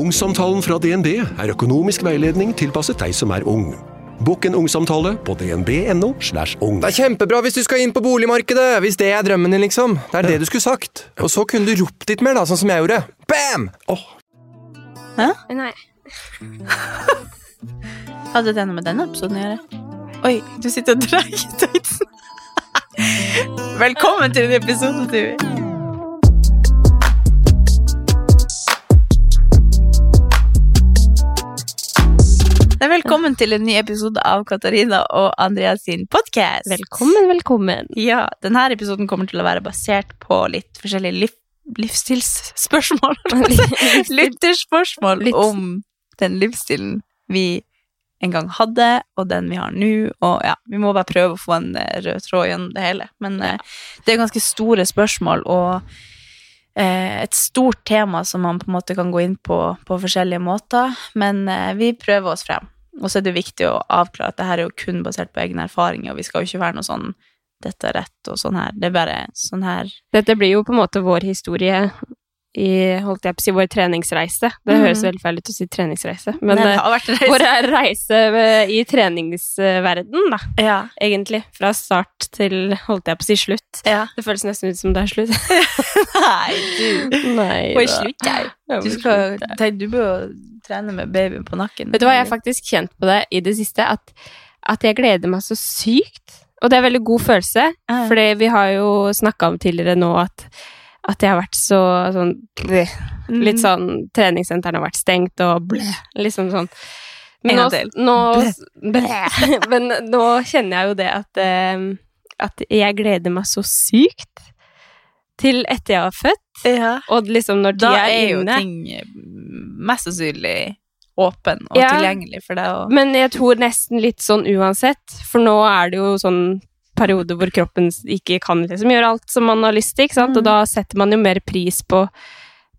Ungsamtalen fra DNB er økonomisk veiledning tilpasset deg som er ung. Bokk en ungsamtale på dnb.no. slash ung. Det er kjempebra hvis du skal inn på boligmarkedet, hvis det er drømmen din, liksom. Det er det du skulle sagt. Og så kunne du ropt litt mer, da, sånn som jeg gjorde. Bam! Hæ? Nei. Hadde det noe med denne episoden å gjøre? Oi, du sitter og dreier i. Velkommen til en episode, Tuvi. Velkommen til en ny episode av Katarina og Andreas sin podkast. Velkommen, velkommen. Ja, denne episoden kommer til å være basert på litt forskjellige liv, livsstilsspørsmål. Lytterspørsmål om den livsstilen vi en gang hadde, og den vi har nå. Og ja, vi må bare prøve å få en eh, rød tråd gjennom det hele. Men ja. det er ganske store spørsmål, og eh, et stort tema som man på en måte kan gå inn på på forskjellige måter. Men eh, vi prøver oss frem. Og så er det viktig å avklare at det her er jo kun basert på egne erfaringer, og vi skal jo ikke være noe sånn dette er rett og sånn her. Det er bare sånn her Dette blir jo på en måte vår historie i holdt jeg på å si, vår treningsreise. Det mm. høres veldig feil ut å si treningsreise, men det eh, reise. vår reise i treningsverden, da, Ja. egentlig. Fra start til holdt jeg på å si slutt. ja. Det føles nesten ut som det er slutt. Nei, du Nei Hvor er slutt jeg? Du, skal, tenk, du bør trene med babyen på nakken. Vet du hva, jeg har faktisk kjent på det i det siste, at, at jeg gleder meg så sykt. Og det er veldig god følelse, Ja. for vi har jo snakka om tidligere nå at, at jeg har vært så sånn Mm. Litt sånn Treningssentrene har vært stengt og bleh, liksom sånn. Men nå, nå. Men nå kjenner jeg jo det at, at jeg gleder meg så sykt til etter jeg har født, ja. og liksom når Da er, er er jo ting mest sannsynlig åpen og Ja. tilgjengelig for deg. Og, Men jeg tror nesten litt sånn uansett, for nå er det jo sånn periode hvor kroppen ikke kan liksom gjøre alt som man har lyst til? Mm. Og da setter man jo mer pris på,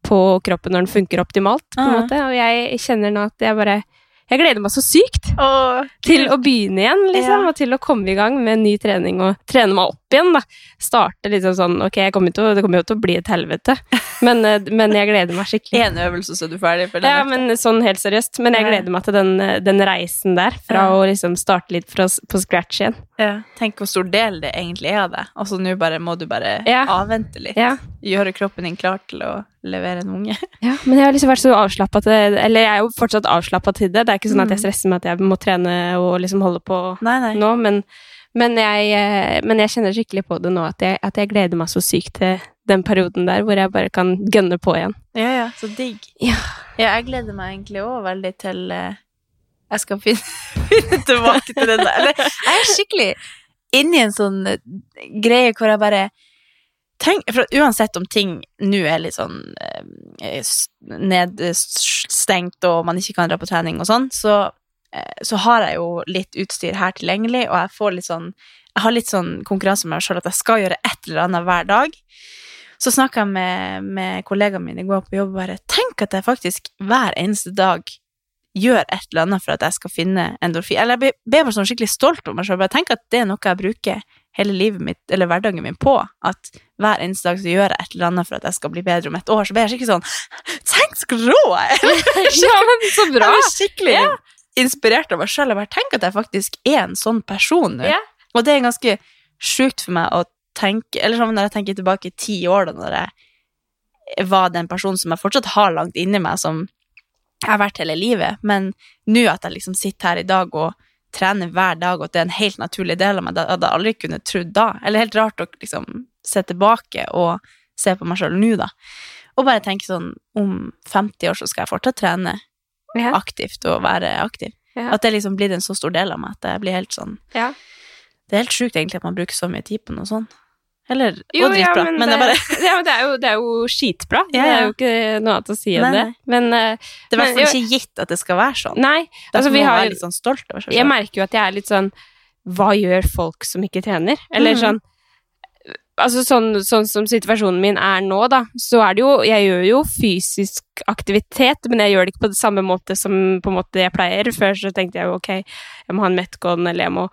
på kroppen når den funker optimalt, på en Ja. måte. Og jeg kjenner nå at jeg bare Jeg gleder meg så sykt Åh, til å begynne igjen, liksom, Ja. og til å komme i gang med ny trening og trene meg opp igjen, da. Starte liksom sånn Ok, kommer til det kommer jo til å bli et helvete, men, eh, men jeg gleder meg skikkelig. En øvelse, så er du ferdig for den Ja, men sånn helt seriøst. Men jeg gleder meg til den, den reisen der, fra Ja. å liksom starte litt fra, på scratch igjen. Ja. Tenk hvor stor del det egentlig er av deg. Altså nå bare må du bare avvente litt. Ja. Gjøre kroppen din klar til å levere en unge. ja, men jeg har liksom vært så avslappa til Eller jeg er jo fortsatt avslappa til det. Det er ikke sånn at jeg Mm. stresser med at jeg må trene og liksom holde på Nei, nei. nå, men, men, jeg, eh, men jeg kjenner skikkelig på det nå, at jeg, at jeg gleder meg så sykt til den perioden der hvor jeg bare kan gønne på igjen. Ja, ja, så digg. Ja. Ja, jeg gleder meg egentlig òg veldig til eh, Jeg skal finne, finne tilbake til den der. Eller, jeg er skikkelig inni en sånn eh, greie hvor jeg bare tenk, for Uansett om ting nå er litt sånn eh, nedstengt, og man ikke kan dra på trening og sånn, så, eh, så har jeg jo litt utstyr her tilgjengelig, og jeg får litt sånn Jeg har litt sånn konkurranse med meg sjøl at jeg skal gjøre et eller annet hver dag. Så snakka jeg med, med kollegaen mine i går på jobb og bare Tenk at jeg faktisk hver eneste dag gjør et eller annet for at jeg skal finne endorfin. Eller jeg ble bare sånn skikkelig stolt over meg sjøl. Tenk at det er noe jeg bruker hele livet mitt, eller hverdagen min på. At hver eneste dag så gjør jeg et eller annet for at jeg skal bli bedre om et år. Så ble jeg skikkelig sånn Tenk så rå jeg er! Ja, men så Jeg bra! skikkelig skikkelig inspirert av meg sjøl. Tenk at jeg faktisk er en sånn person nå. Ja. Og det er ganske sjukt for meg å tenke Eller sånn når jeg tenker tilbake ti år, da når jeg var den personen som jeg fortsatt har langt inni meg, som jeg har vært hele livet. Men nå at jeg liksom sitter her i dag og trener hver dag, og at det er en helt naturlig del av meg, det hadde jeg aldri kunnet trodd da. Eller helt rart å liksom se tilbake og se på meg sjøl nå, da. Og bare tenke sånn Om 50 år så skal jeg fortsatt trene Ja. aktivt og være aktiv. Ja. At det liksom blir en så stor del av meg at jeg blir helt sånn Ja. Det er helt sjukt egentlig at man bruker så mye tid på noe sånt. Eller Jo, og dritbra. ja, men, det, er bare, ja, men det, er jo, det er jo skitbra. Det er jo ikke noe annet å si om det. Men uh, det er i hvert fall ikke gitt at det skal være sånn. nei, altså vi har litt sånn stolt over seg Jeg merker jo at jeg er litt sånn Hva gjør folk som ikke trener? Eller mm. sånn Altså sånn, sånn som situasjonen min er nå, da, så er det jo Jeg gjør jo fysisk aktivitet, men jeg gjør det ikke på det samme måte som på en måte jeg pleier. Før så tenkte jeg jo ok, jeg må ha en Metcon, eller jeg må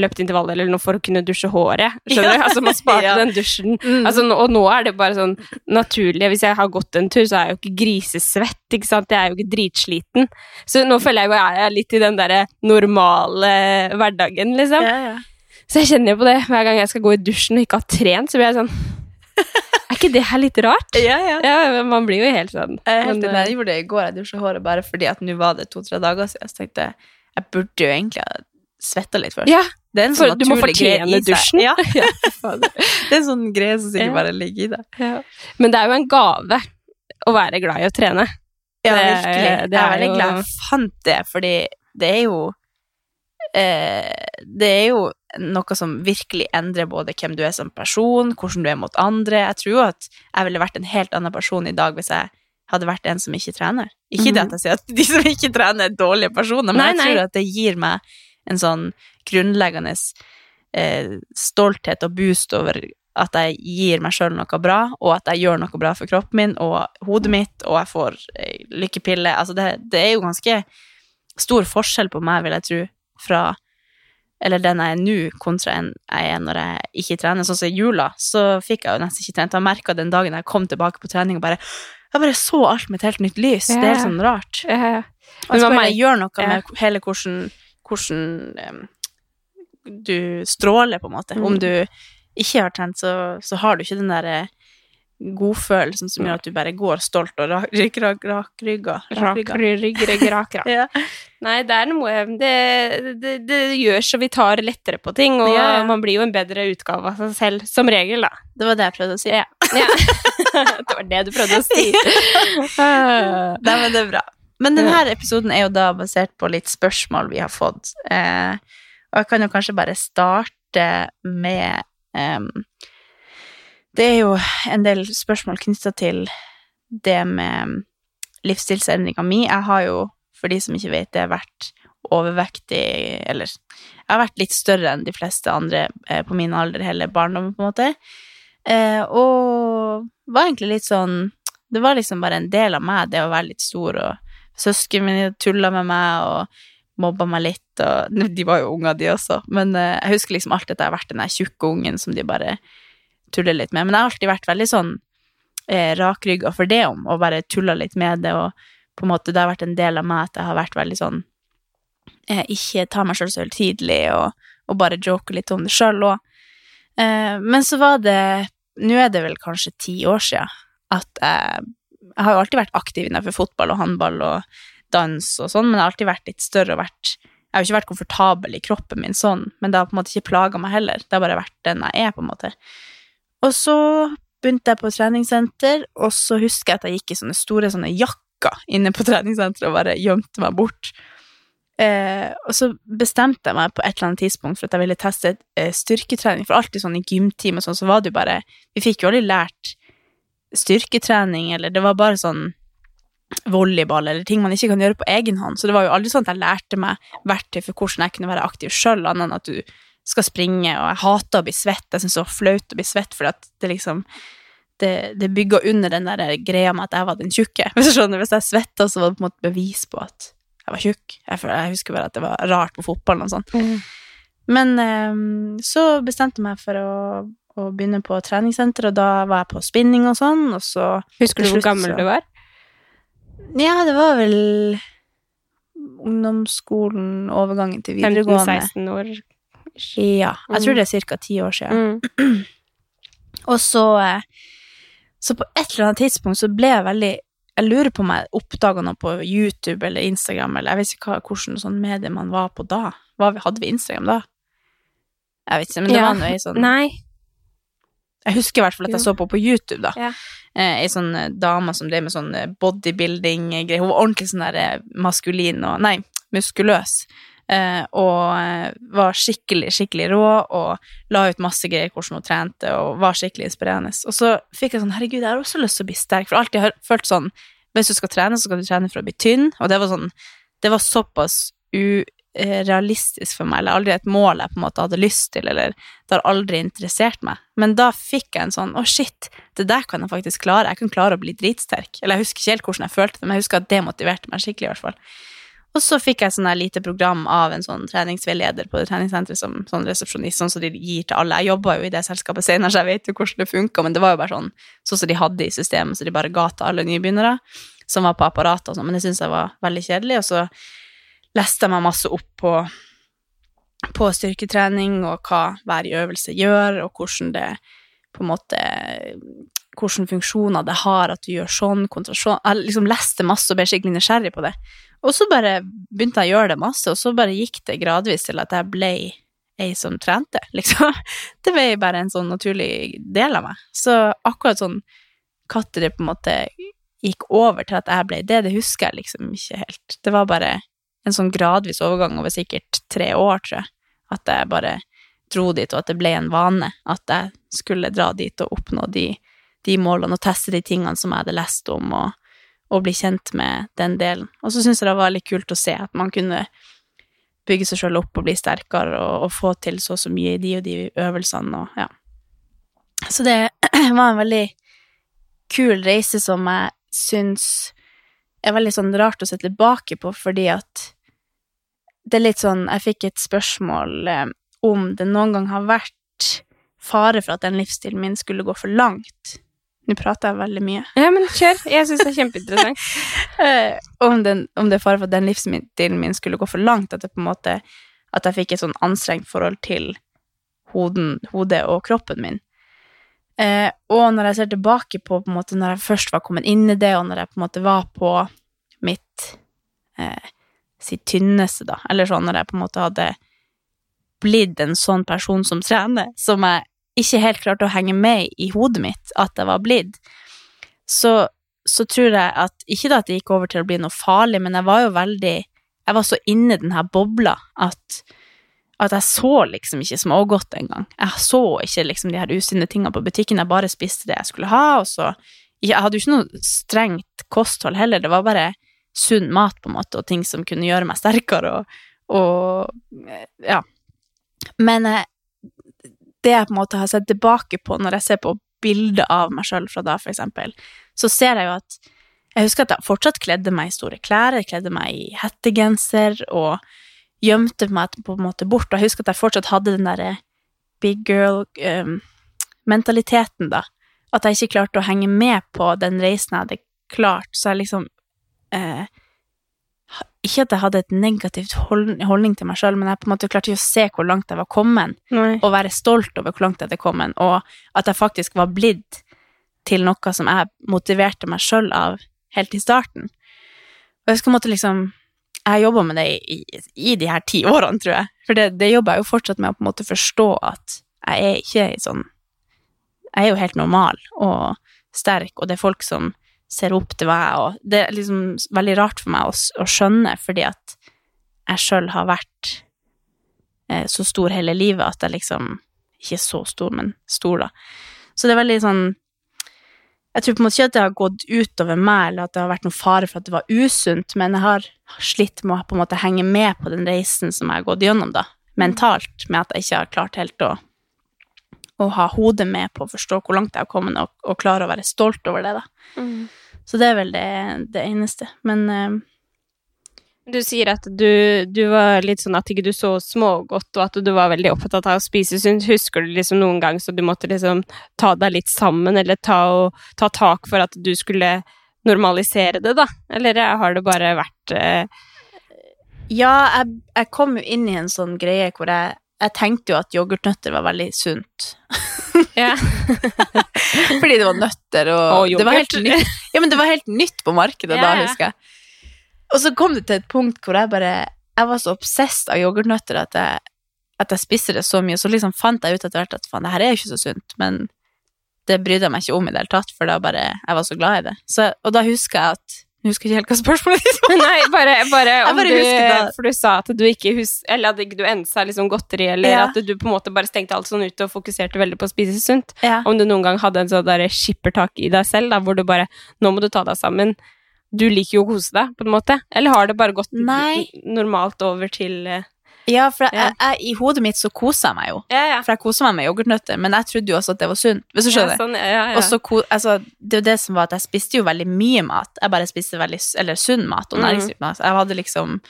løpe intervall eller noe for å kunne dusje håret. Skjønner du? Altså man sparte Ja. den dusjen. Mm. Altså, og nå er det bare sånn naturlig. Hvis jeg har gått en tur, så er jeg jo ikke grisesvett, ikke sant. Jeg er jo ikke dritsliten. Så nå føler jeg jo jeg er litt i den derre normale hverdagen, liksom. ja, ja. Så jeg kjenner jo på det hver gang jeg skal gå i dusjen og ikke har trent, så blir jeg sånn Er ikke det her litt rart? ja, ja. Ja, man blir jo helt sånn. Jeg helt Men. Jeg gjorde det i går. Jeg dusja håret bare fordi at nå var det to-tre dager siden. Så tenkte jeg jeg burde jo egentlig ha svetta litt først. Ja, det er en for sånn du må fortjene dusjen. Ja, ja, det er en sånn greie som sikkert bare ligger i deg. ja. Men det er jo en gave å være glad i å trene. Ja, virkelig. det jeg er veldig glad jeg fant det, fordi det er jo eh, Det er jo noe som virkelig endrer både hvem du er som person, hvordan du er mot andre. Jeg tror jo at jeg ville vært en helt annen person i dag hvis jeg hadde vært en som ikke trener. Ikke det at jeg sier at de som ikke trener, er dårlige personer, men Nei, jeg nei. tror at det gir meg en sånn grunnleggende eh, stolthet og boost over at jeg gir meg sjøl noe bra, og at jeg gjør noe bra for kroppen min og hodet mitt, og jeg får eh, lykkepille. Altså, det, det er jo ganske stor forskjell på meg, vil jeg tro, fra eller den jeg er nå, kontra en jeg er når jeg ikke trener. Sånn som i jula, så fikk jeg jo nesten ikke trent. Jeg merka den dagen jeg kom tilbake på trening og bare Jeg bare så alt med et helt nytt lys. Det er helt sånn rart. Yeah. Og jeg man bare gjøre noe yeah. med hele hvordan, hvordan um, du stråler, på en måte. Mm. Om du ikke har trent, så, så har du ikke den derre godfølelsen som gjør at du bare går stolt og rak- rak- rak- rakrygga. rakrygga. Rak. Ja. Nei, det er noe det, det, det gjør så vi tar lettere på ting, og Ja, ja. man blir jo en bedre utgave av seg selv, som regel, da. Det var det jeg prøvde å si. Ja. det var det du prøvde å si. Nei, men det er bra. Men denne episoden er jo da basert på litt spørsmål vi har fått. Eh, og jeg kan jo kanskje bare starte med em, Det er jo en del spørsmål knytta til det med livsstilsendringa mi. Jeg har jo, for de som ikke vet det, vært overvektig Eller jeg har vært litt større enn de fleste andre eh, på min alder hele barndommen, på en måte. Eh, og var egentlig litt sånn Det var liksom bare en del av meg, det å være litt stor, og søsknene mine tulla med meg og mobba meg litt, og De var jo unger, de også, men eh, jeg husker liksom alltid at jeg har vært den der tjukke ungen som de bare tuller litt med. Men jeg har alltid vært veldig sånn eh, rakrygga for det om, og bare tulla litt med det, og på en måte det har vært en del av meg at jeg har vært veldig sånn eh, Ikke ta meg sjøl så høytidelig, og, og bare joke litt om det sjøl òg. Eh, men så var det Nå er det vel kanskje ti år sia at jeg Jeg har jo alltid vært aktiv innenfor fotball og håndball og dans og sånn, men jeg har alltid vært litt større og vært Jeg har jo ikke vært komfortabel i kroppen min sånn, men det har på en måte ikke plaga meg heller. Det har bare vært den jeg er, på en måte. Og så begynte jeg på treningssenter, og så husker jeg at jeg gikk i sånne store sånne jakker inne på treningssenteret og bare gjemte meg bort. Eh, og så bestemte jeg meg på et eller annet tidspunkt for at jeg ville teste eh, styrketrening, for alltid sånn i gymtime sånn, så var det jo bare Vi fikk jo aldri lært styrketrening, eller det var bare sånn volleyball eller ting man ikke kan gjøre på egen hånd, så det var jo aldri sånn at jeg lærte meg verktøy for hvordan jeg kunne være aktiv sjøl, annet enn at du skal springe, og jeg hater å bli svett, jeg syns det var flaut å bli svett, for det liksom det, det bygger under den der greia med at jeg var den tjukke. Hvis hvis jeg svetta, så var det på en måte bevis på at jeg var tjukk. Jeg, jeg husker bare at det var rart på fotballen og sånn. Mm. Men ehm, så bestemte jeg meg for å, å begynne på treningssenter, og da var jeg på spinning og sånn, og så Husker du hvor gammel så- du var? Ja, det var vel ungdomsskolen, overgangen til videregående. 15-16 år. Ja, jeg tror det er ca. ti år siden. Mm. Og så eh, Så på et eller annet tidspunkt så ble jeg veldig Jeg lurer på om jeg oppdaga noe på YouTube eller Instagram, eller jeg vet ikke hva, hvordan sånn medie man var på da. Hva, hadde vi Instagram da? Jeg vet ikke, men det Ja. var noe i sånn Nei. Jeg husker i hvert fall at jeg så på på YouTube, da. Ja. Eh, Ei sånn eh, dame som drev med sånn bodybuilding-greier. Hun var ordentlig sånn der maskulin og Nei, muskuløs. Eh, og eh, var skikkelig, skikkelig rå, og la ut masse greier hvordan hun trente, og var skikkelig inspirerende. Og så fikk jeg sånn, herregud, jeg har også lyst til å bli sterk, for alltid har jeg følt sånn, hvis du skal trene, så skal du trene for å bli tynn, og det var sånn, det var såpass urealistisk for meg, eller aldri et mål jeg på en måte hadde lyst til, eller det har aldri interessert meg. Men da fikk jeg en sånn å, shit, det der kan jeg faktisk klare. Jeg kan klare å bli dritsterk. Eller jeg husker ikke helt hvordan jeg følte det, men jeg husker at det motiverte meg skikkelig, i hvert fall. Og så fikk jeg sånn lite program av en sånn treningsveileder på det treningssenteret som sånn resepsjonist, sånn som de gir til alle. Jeg jobba jo i det selskapet senere, så jeg vet jo hvordan det funka, men det var jo bare sånn sånn som de hadde i systemet, så de bare ga til alle nybegynnere som var på apparatet og sånn, men det syntes jeg var veldig kjedelig, og så leste jeg meg masse opp på, på styrketrening og hva hver øvelse gjør, og hvordan det på en måte Hvilke funksjoner det har at du gjør sånn kontra sånn. Jeg liksom leste masse og ble skikkelig nysgjerrig på det. Og så bare begynte jeg å gjøre det masse, og så bare gikk det gradvis til at jeg ble ei som trente, liksom. Det ble bare en sånn naturlig del av meg. Så akkurat sånn katter det på en måte gikk over til at jeg ble det, det husker jeg liksom ikke helt. Det var bare en sånn gradvis overgang over sikkert tre år, tror jeg. At jeg bare dro dit, og at det ble en vane. At jeg skulle dra dit og oppnå de, de målene og teste de tingene som jeg hadde lest om, og, og bli kjent med den delen. Og så syns jeg det var litt kult å se at man kunne bygge seg sjøl opp og bli sterkere og, og, få til så og så mye i de og de øvelsene og ja. Så det var en veldig kul reise som jeg syns er veldig sånn rart å se tilbake på, fordi at det er litt sånn Jeg fikk et spørsmål eh, om det noen gang har vært fare for at den livsstilen min skulle gå for langt. Nå prater jeg veldig mye. Ja, men kjør. Jeg syns det er kjempeinteressant. eh, om, den, om, det er fare for at den livsstilen min skulle gå for langt, at det på en måte At jeg fikk et sånn anstrengt forhold til hoden, hodet og kroppen min. Eh, og når jeg ser tilbake på, på en måte, når jeg først var kommet inn i det, og når jeg på en måte var på mitt eh, sitt tynneste, da, eller sånn når jeg på en måte hadde blitt en sånn person som trener, som jeg ikke helt klarte å henge med i hodet mitt at jeg var blitt, så, så tror jeg at Ikke at det gikk over til å bli noe farlig, men jeg var jo veldig Jeg var så inni den her bobla at at jeg så liksom ikke smågodt engang. Jeg så ikke liksom de her usunne tingene på butikken, jeg bare spiste det jeg skulle ha, og så Jeg hadde jo ikke noe strengt kosthold heller, det var bare sunn mat, på en måte, og ting som kunne gjøre meg sterkere, og, og ja. Men eh, det jeg på en måte har sett tilbake på når jeg ser på bilder av meg sjøl fra da, for eksempel, så ser jeg jo at jeg husker at jeg fortsatt kledde meg i store klær, jeg kledde meg i hettegenser og gjemte meg på en måte bort. Og jeg husker at jeg fortsatt hadde den derre big girl-mentaliteten, um, da. At jeg ikke klarte å henge med på den reisen jeg hadde klart. Så jeg liksom eh, Ikke at jeg hadde et negativt holdning til meg sjøl, men jeg på en måte klarte ikke å se hvor langt jeg var kommet, Nei. og være stolt over hvor langt jeg hadde kommet, og at jeg faktisk var blitt til noe som jeg motiverte meg sjøl av helt i starten. Og jeg skal måtte liksom jeg har jobba med det i, i, de her ti årene, tror jeg. For det, det jobber jeg jo fortsatt med å på en måte forstå at jeg er ikke sånn Jeg er jo helt normal og sterk, og det er folk som ser opp til meg, og det er liksom veldig rart for meg å, å skjønne, fordi at jeg sjøl har vært eh, så stor hele livet at jeg liksom Ikke så stor, men stor, da. Så det er veldig sånn jeg tror på en måte ikke at det har gått utover meg, eller at det har vært noen fare for at det var usunt, men jeg har slitt med å på en måte henge med på den reisen som jeg har gått gjennom, da, mentalt, med at jeg ikke har klart helt å, å ha hodet med på å forstå hvor langt jeg har kommet, og, og klare å være stolt over det, da. Mm. Så det er vel det, det eneste. Men uh, du sier at du, du, var litt sånn at ikke du så smågodt, og at du var veldig opptatt av å spise sunt. Husker du liksom noen gang så du måtte liksom ta deg litt sammen, eller ta, og, ta tak for at du skulle normalisere det, da? Eller har det bare vært eh... Ja, jeg, jeg, kom jo inn i en sånn greie hvor jeg, jeg tenkte jo at yoghurtnøtter var veldig sunt. Ja. Fordi det var nøtter og, og det var helt nytt. Ja, men det var helt nytt på markedet ja, da, husker jeg. Og så kom det til et punkt hvor jeg bare Jeg var så obsesst av yoghurtnøtter at jeg, at jeg spiste det så mye. Så liksom fant jeg ut etter hvert at faen, det her er jo ikke så sunt, men det brydde jeg meg ikke om i det hele tatt, for da bare Jeg var så glad i det. Så, og da husker jeg at Nå husker jeg ikke helt hva spørsmålet ditt var. Nei, bare, bare om bare du. For du sa at du ikke hus, Eller at du ensa liksom godteri, eller Ja. at du på en måte bare stengte alt sånn ute og fokuserte veldig på å spise sunt. Ja. Om du noen gang hadde en sånn skippertak i deg selv, da, hvor du bare Nå må du ta deg sammen. Du liker jo å kose deg, på en måte. Eller har det bare gått Nei. normalt over til eh, Ja, for jeg, jeg, jeg, i hodet mitt så koser jeg meg jo. Ja, ja. For jeg koser meg med yoghurtnøtter, men jeg trodde jo også at det var sunt. Hvis du Ja, skjønner. sånn, ja, ja, ja. Og så altså, det er jo det som var at jeg spiste jo veldig mye mat. Jeg bare spiste veldig eller sunn mat og Mhm. næringsrik mat. Jeg hadde liksom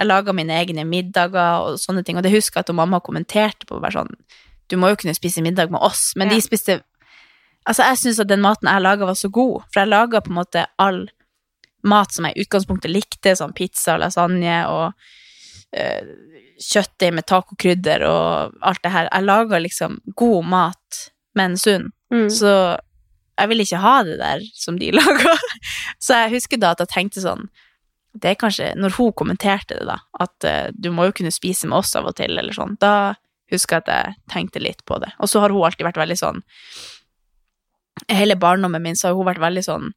Jeg laga mine egne middager og sånne ting, og det husker jeg at mamma kommenterte på. Bare sånn, du må jo kunne spise middag med oss, men Ja. de spiste Altså, jeg syns at den maten jeg laga, var så god, for jeg laga på en måte all mat som jeg i utgangspunktet likte, sånn pizza og lasagne og kjøttdeig med tacokrydder og alt det her. Jeg lager liksom god mat, men sunn. Mm. Så jeg vil ikke ha det der som de lager. Så jeg husker da at jeg tenkte sånn Det er kanskje Når hun kommenterte det, da, at uh, du må jo kunne spise med oss av og til, eller sånn, da husker jeg at jeg tenkte litt på det. Og så har hun alltid vært veldig sånn Hele barndommen min så har hun vært veldig sånn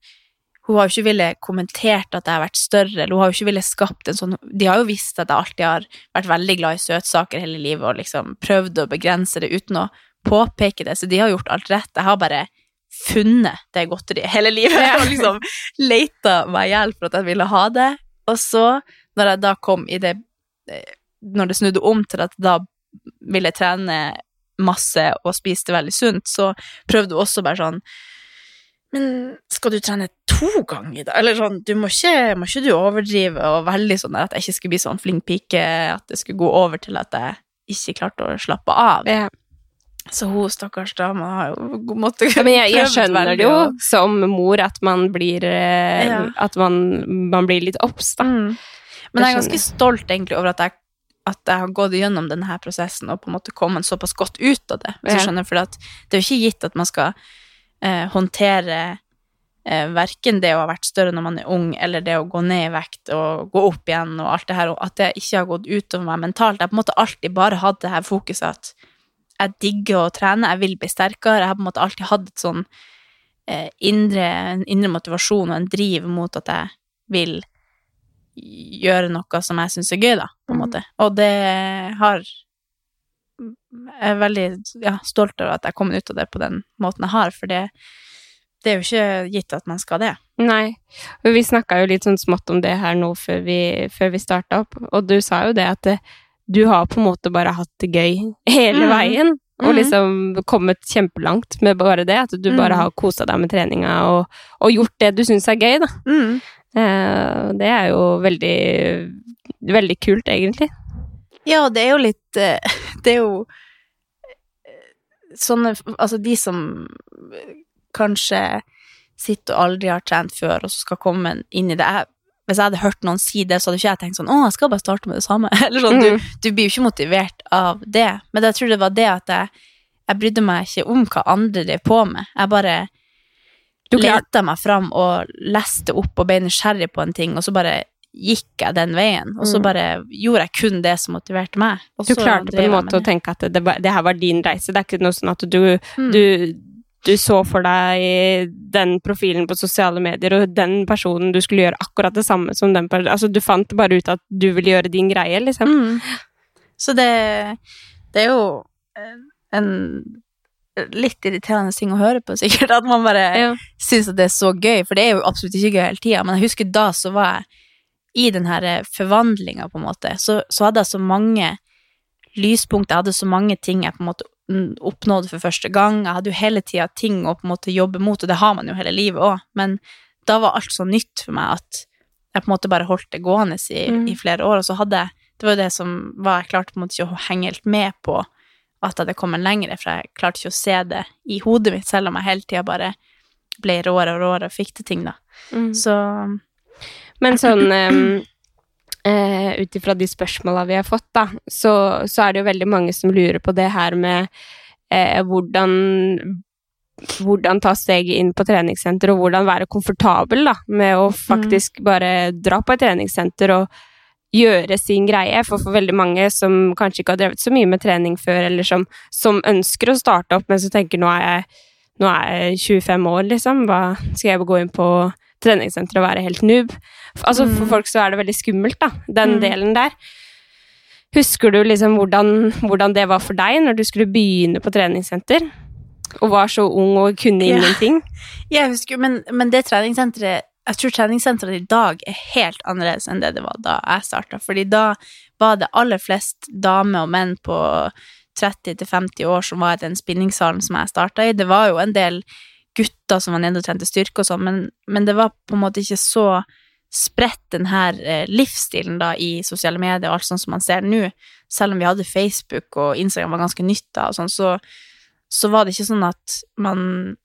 Hun har jo ikke villet kommentert at jeg har vært større, eller hun har jo ikke villet skapt en sånn De har jo visst at jeg alltid har vært veldig glad i søtsaker hele livet, og liksom prøvd å begrense det uten å påpeke det, så de har gjort alt rett. Jeg har bare funnet det godteriet hele livet og liksom leita meg i hjel for at jeg ville ha det. Og så, når jeg da kom i det eh, Når det snudde om til at da ville jeg trene masse og spiste veldig sunt, så prøvde hun også bare sånn Men skal du trene to ganger i dag? Eller sånn, du må ikke, må ikke du overdrive, og veldig sånn at jeg ikke skulle bli sånn flink pike, at det skulle gå over til at jeg ikke klarte å slappe av. Ja. Så hun stakkars dama har jo måttet Ja, men jeg, jeg skjønner det jo som mor at man blir eh, Ja. At man, man blir litt obs, da. Mm. Men jeg er ganske stolt egentlig over at jeg, at jeg har gått gjennom denne prosessen og på en måte kommet såpass godt ut av det. Hvis Ja. du skjønner, for det er jo ikke gitt at man skal eh, håndtere eh, verken det å ha vært større når man er ung, eller det å gå ned i vekt og gå opp igjen og alt det her, og at det ikke har gått utover meg mentalt. Jeg har på en måte alltid bare hatt det her fokuset at jeg digger å trene, jeg vil bli sterkere. Jeg har på en måte alltid hatt et sånn eh, indre, en indre motivasjon og en driv mot at jeg vil gjøre noe som jeg syns er gøy, da, på en måte. Og det har er veldig ja, stolt over at jeg kom ut av det på den måten jeg har, for det, det er jo ikke gitt at man skal det. Nei. Og vi snakka jo litt sånn smått om det her nå før vi, før vi starta opp, og du sa jo det at det, du har på en måte bare hatt det gøy hele mm. veien. Og Mhm. liksom kommet kjempelangt med bare det, at du bare Mhm. har kosa deg med treninga og, og gjort det du syns er gøy, da. Mm. Eh, det er jo veldig, veldig kult, egentlig. Ja, det er jo litt eh, Det er jo eh, sånne Altså, de som eh, kanskje sitter og aldri har trent før, og så skal komme inn i det jeg, Hvis jeg hadde hørt noen si det, så hadde ikke jeg tenkt sånn Å, jeg skal bare starte med det samme. Eller sånn, du, du blir jo ikke motivert av det. Men jeg tror det var det at jeg, jeg brydde meg ikke om hva andre drev på med. Jeg bare leta meg fram og leste opp og ble nysgjerrig på en ting, og så bare gikk jeg den veien. Og så Mm. bare gjorde jeg kun det som motiverte meg. Du klarte på en måte å tenke at det, det her var din reise. Det er ikke noe sånn at du, Mm. du, du så for deg den profilen på sosiale medier, og den personen du skulle gjøre akkurat det samme som den personen. Altså, du fant bare ut at du ville gjøre din greie, liksom. Mm. Så det, det er jo eh, en litt irriterende ting å høre på, sikkert. At man bare Ja. syns at det er så gøy, for det er jo absolutt ikke gøy hele tida. Men jeg husker da så var jeg i den her forvandlinga, på en måte. Så, så hadde jeg så mange lyspunkter, jeg hadde så mange ting jeg på en måte oppnådde for første gang. Jeg hadde jo hele tida ting å på en måte jobbe mot, og det har man jo hele livet òg. Men da var alt så nytt for meg at jeg på en måte bare holdt det gående i, Mm. i flere år. Og så hadde jeg Det var jo det som var Jeg klarte på en måte ikke å henge helt med på at jeg hadde kommet lenger, for jeg klarte ikke å se det i hodet mitt, selv om jeg hele tida bare ble råere og råere og fikk til ting, da. Mm. Så Men sånn eh, Ut ifra de spørsmåla vi har fått, da, så, så er det jo veldig mange som lurer på det her med eh, hvordan hvordan ta steget inn på treningssenter, og hvordan være komfortabel da, med å faktisk bare dra på et treningssenter og gjøre sin greie. For for veldig mange som kanskje ikke har drevet så mye med trening før, eller som, som ønsker å starte opp, men som tenker nå er jeg, nå er jeg 25 år, liksom, hva skal jeg gå inn på treningssenter og være helt noob. Altså, For folk så er det veldig skummelt, da, den Mm. delen der. Husker du liksom hvordan, hvordan det var for deg når du skulle begynne på treningssenter? Og var så ung og kunne Ja. Jeg husker, men, men det treningssenteret Jeg tror treningssenteret i dag er helt annerledes enn det det var da jeg starta. Fordi da var det aller flest damer og menn på 30-50 år som var i den spinningsalen som jeg starta i. Det var jo en del gutter som var nede og trente styrke og sånn, men, men det var på en måte ikke så spredt den her eh, livsstilen da i sosiale medier og alt sånn som man ser nå. Selv om vi hadde Facebook og Instagram var ganske nytt da og sånn, så, så var det ikke sånn at man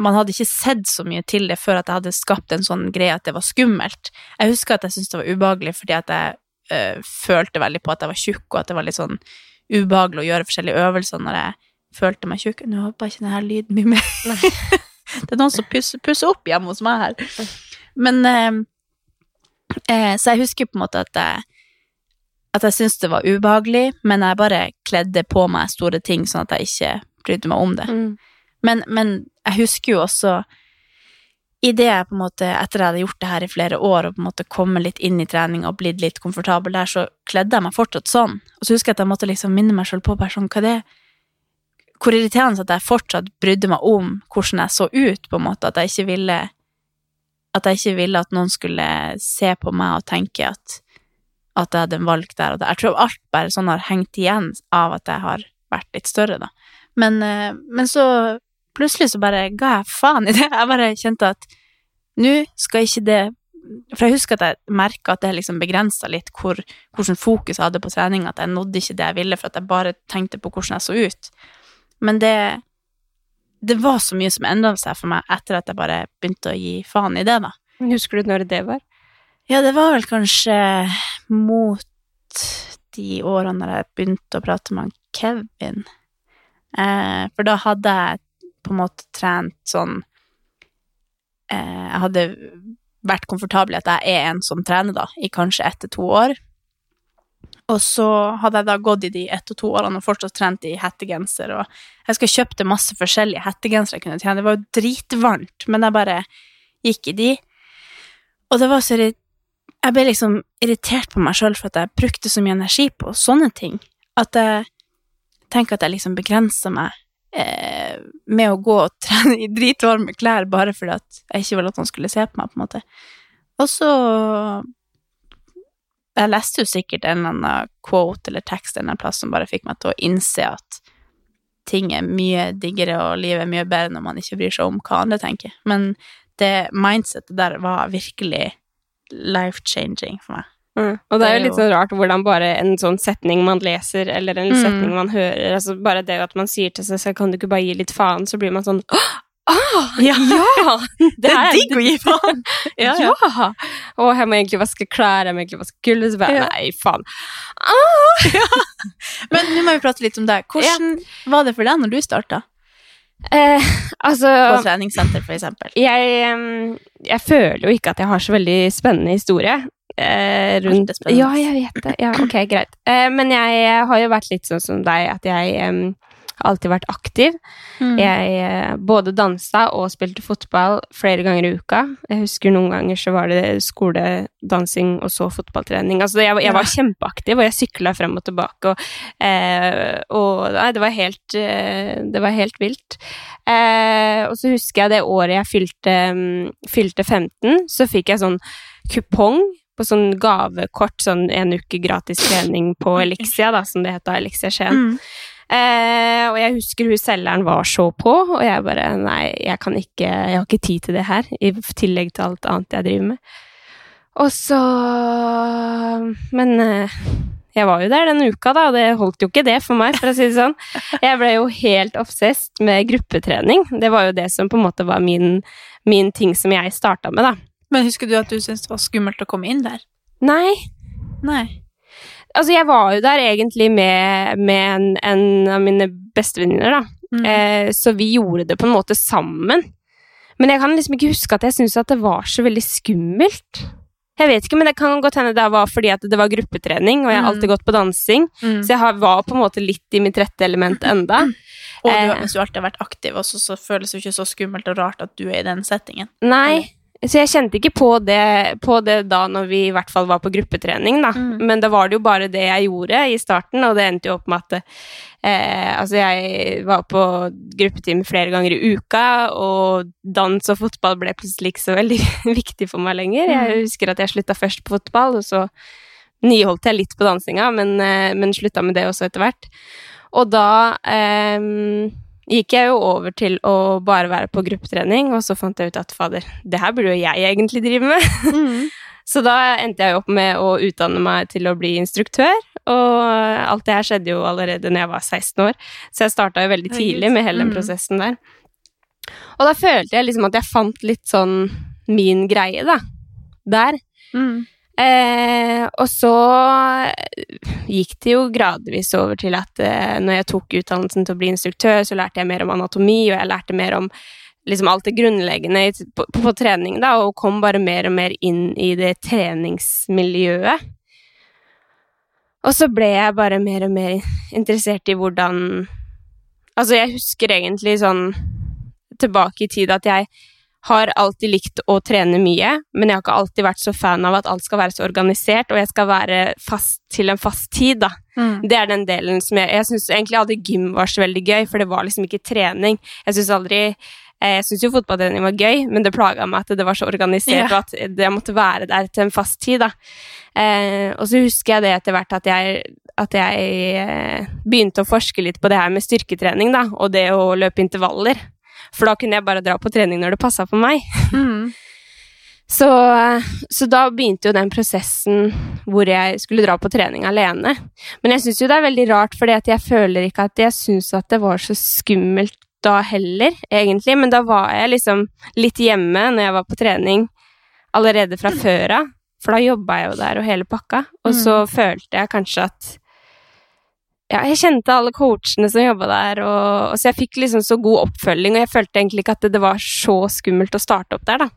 man hadde ikke sett så mye til det før at jeg hadde skapt en sånn greie at det var skummelt. Jeg husker at jeg syntes det var ubehagelig fordi at jeg øh, følte veldig på at jeg var tjukk, og at det var litt sånn ubehagelig å gjøre forskjellige øvelser når jeg følte meg tjukk. Nå håper jeg ikke denne lyden mye mer. det er noen som pusser, pusser opp hjemme hos meg her. Men eh, eh, Så jeg husker på en måte at jeg at jeg syntes det var ubehagelig, men jeg bare kledde på meg store ting sånn at jeg ikke brydde meg om det. Mm. Men, men jeg husker jo også i det jeg på en måte, etter jeg hadde gjort det her i flere år, og på en måte kommet litt inn i trening og blitt litt komfortabel der, så kledde jeg meg fortsatt sånn. Og så husker jeg at jeg måtte liksom minne meg selv på bare sånn, hva det Hvor irriterende at jeg fortsatt brydde meg om hvordan jeg så ut, på en måte. At jeg ikke ville At ikke ville at noen skulle se på meg og tenke at at jeg hadde valgt der og der. Jeg tror alt bare sånn har hengt igjen av at jeg har vært litt større, da. Men, eh, men så plutselig så bare ga jeg faen i det. Jeg bare kjente at nå skal ikke det For jeg husker at jeg merka at det liksom begrensa litt hvor, hvordan fokus jeg hadde på trening, at jeg nådde ikke det jeg ville, for at jeg bare tenkte på hvordan jeg så ut. Men det Det var så mye som endra seg for meg etter at jeg bare begynte å gi faen i det, da. Husker du når det var? Ja, det var vel kanskje mot de årene da jeg begynte å prate med Kevin. Eh, for da hadde jeg på en måte trent sånn eh, Jeg hadde vært komfortabel i at jeg er en som trener, da, i kanskje ett til to år. Og så hadde jeg da gått i de ett og to årene og fortsatt trent i hettegenser, og jeg skulle kjøpte masse forskjellige hettegensere jeg kunne tjene. Det var jo dritvarmt, men jeg bare gikk i de. Og det var så Jeg ble liksom irritert på meg sjøl for at jeg brukte så mye energi på sånne ting. At jeg tenker at jeg liksom begrenser meg eh, med å gå og trene i dritvarme klær bare fordi at jeg ikke ville at han skulle se på meg, på en måte. Og så Jeg leste jo sikkert en eller annen quote eller tekst en eller annen plass som bare fikk meg til å innse at ting er mye diggere og livet er mye bedre når man ikke bryr seg om hva andre tenker. Men det mindsetet der var virkelig life-changing for meg. Mm. Og det er jo litt sånn rart hvordan bare en sånn setning man leser, eller en Mm. setning man hører, altså bare det at man sier til seg selv 'kan du ikke bare gi litt faen', så blir man sånn Ah, Ja. ja! Det er digg å gi faen! Ja, Ja, ja. Og jeg må egentlig vaske klær, jeg må egentlig vaske gulvet, Ja. Nei, faen. Ah! Men nå må vi prate litt om deg. Hvordan var det for deg når du starta? Eh, altså På treningssenter, for eksempel. jeg, jeg føler jo ikke at jeg har så veldig spennende historie. Eh, rundt. Ja, jeg vet det. Ja, ok, greit. Eh, men jeg har jo vært litt sånn som deg, at jeg alltid vært aktiv. Mm. Jeg eh, både dansa og spilte fotball flere ganger i uka. Jeg husker noen ganger så var det skoledansing og så fotballtrening. Altså jeg, jeg var kjempeaktiv, og jeg sykla frem og tilbake, og, eh, og nei, det var helt eh, Det var helt vilt. Eh, og så husker jeg det året jeg fylte, mm, fylte 15, så fikk jeg sånn kupong på sånn gavekort, sånn en uke gratis trening på Elixia, da, som det het da, Elixia Skien. Mm. Eh, og jeg husker hun selgeren var så på, og jeg bare Nei, jeg kan ikke Jeg har ikke tid til det her, i tillegg til alt annet jeg driver med. Og så Men eh, jeg var jo der den uka, da, og det holdt jo ikke det for meg, for å si det sånn. Jeg ble jo helt obsessed med gruppetrening. Det var jo det som på en måte var min, min ting som jeg starta med, da. Men husker du at du syntes det var skummelt å komme inn der? Nei, Nei. Altså jeg var jo der egentlig med, med en, en av mine bestevenninner, da. Mm. Eh, så vi gjorde det på en måte sammen. Men jeg kan liksom ikke huske at jeg syntes at det var så veldig skummelt. Jeg vet ikke, men det kan godt hende det var fordi at det var gruppetrening, og jeg har Mm. alltid gått på dansing, Mm. så jeg har, var på en måte litt i mitt rette element enda. Og du, eh. hvis du alltid har vært aktiv, også, så føles det ikke så skummelt og rart at du er i den settingen. Nei, Så jeg kjente ikke på det, på det da når vi i hvert fall var på gruppetrening, da. Men da var det jo bare det jeg gjorde i starten, og det endte jo opp med at eh, Altså, jeg var på gruppetime flere ganger i uka, og dans og fotball ble plutselig ikke så veldig viktig for meg lenger. Jeg husker at jeg slutta først på fotball, og så nyholdt jeg litt på dansinga, men, eh, men slutta med det også etter hvert. Og da eh, gikk jeg jo over til å bare være på gruppetrening, og så fant jeg ut at fader, det her burde jo jeg egentlig drive med. så da endte jeg opp med å utdanne meg til å bli instruktør, og alt det her skjedde jo allerede når jeg var 16 år, så jeg starta jo veldig tidlig med hele den prosessen der. Og da følte jeg liksom at jeg fant litt sånn min greie, da. Der. Eh, og så gikk det jo gradvis over til at eh, når jeg tok utdannelsen til å bli instruktør, så lærte jeg mer om anatomi, og jeg lærte mer om liksom alt det grunnleggende på, på, på trening, da, og kom bare mer og mer inn i det treningsmiljøet. Og så ble jeg bare mer og mer interessert i hvordan Altså, jeg husker egentlig sånn tilbake i tid at jeg har alltid likt å trene mye, men jeg har ikke alltid vært så fan av at alt skal være så organisert, og jeg skal være fast til en fast tid, da. Det er den delen som jeg Jeg syns egentlig aldri gym var så veldig gøy, for det var liksom ikke trening. Jeg syns aldri eh, Jeg syns jo fotballtrening var gøy, men det plaga meg at det var så organisert, yeah. og at jeg måtte være der til en fast tid, da. Eh, og så husker jeg det etter hvert at jeg, at jeg eh, begynte å forske litt på det her med styrketrening, da, og det å løpe intervaller. For da kunne jeg bare dra på trening når det passa for meg. Så, så da begynte jo den prosessen hvor jeg skulle dra på trening alene. Men jeg syns jo det er veldig rart, fordi jeg føler ikke at jeg syns at det var så skummelt da heller, egentlig. Men da var jeg liksom litt hjemme når jeg var på trening allerede fra før av. For da jobba jeg jo der og hele pakka. Og så følte jeg kanskje at ja, jeg kjente alle coachene som jobba der, og, og så jeg fikk liksom så god oppfølging, og jeg følte egentlig ikke at det, det var så skummelt å starte opp der, da.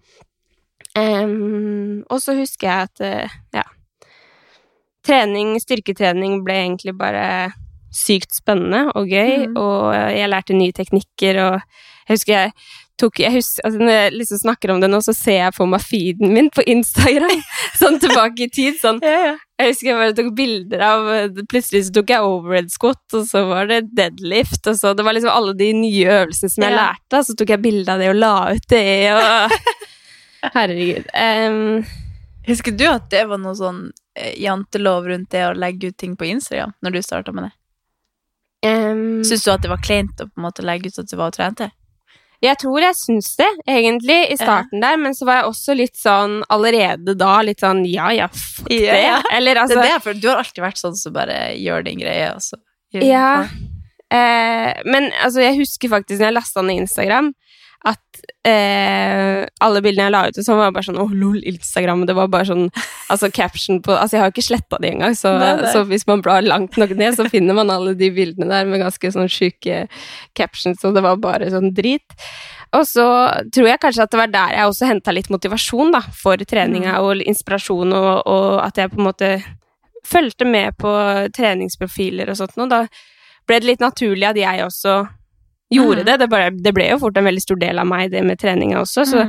Um, og så husker jeg at, eh, ja Trening, styrketrening ble egentlig bare sykt spennende og gøy, og jeg lærte nye teknikker, og jeg husker jeg tok jeg husker, altså Når jeg liksom snakker om det nå, så ser jeg for meg feeden min på Instagram, sånn tilbake i tid. sånn jeg husker jeg bare tok bilder av Plutselig så tok jeg overhead squat, og så var det deadlift, og så Det var liksom alle de nye øvelsene som jeg Ja. lærte, så tok jeg bilde av det og la ut det, og Herregud. Um, Husker du at det var noe sånn eh, jantelov rundt det å legge ut ting på Instagram når du starta med det? Um, Syns du at det var kleint å på en måte legge ut at du var og trente? Jeg tror jeg syns det, egentlig, i starten der, men så var jeg også litt sånn allerede da litt sånn ja ja, fuck Ja, det. ja. Eller Det altså er det, for du har alltid vært sånn som bare gjør din greie, og så Ja. Eh, men altså, jeg husker faktisk når jeg lasta ned Instagram, at eh, alle bildene jeg la ut, sånn var bare sånn Åh, lol, Instagram. Det var bare sånn Altså, caption på Altså, jeg har jo ikke sletta de engang, så, Nei, nei. så hvis man blar langt nok ned, så finner man alle de bildene der med ganske sånn sjuke captions, og det var bare sånn drit. Og så tror jeg kanskje at det var der jeg også henta litt motivasjon, da, for treninga, og inspirasjon, og, og at jeg på en måte fulgte med på treningsprofiler og sånt noe. Da ble det litt naturlig at jeg også gjorde det. Det, bare, det ble jo fort en veldig stor del av meg, det med treninga også. Så,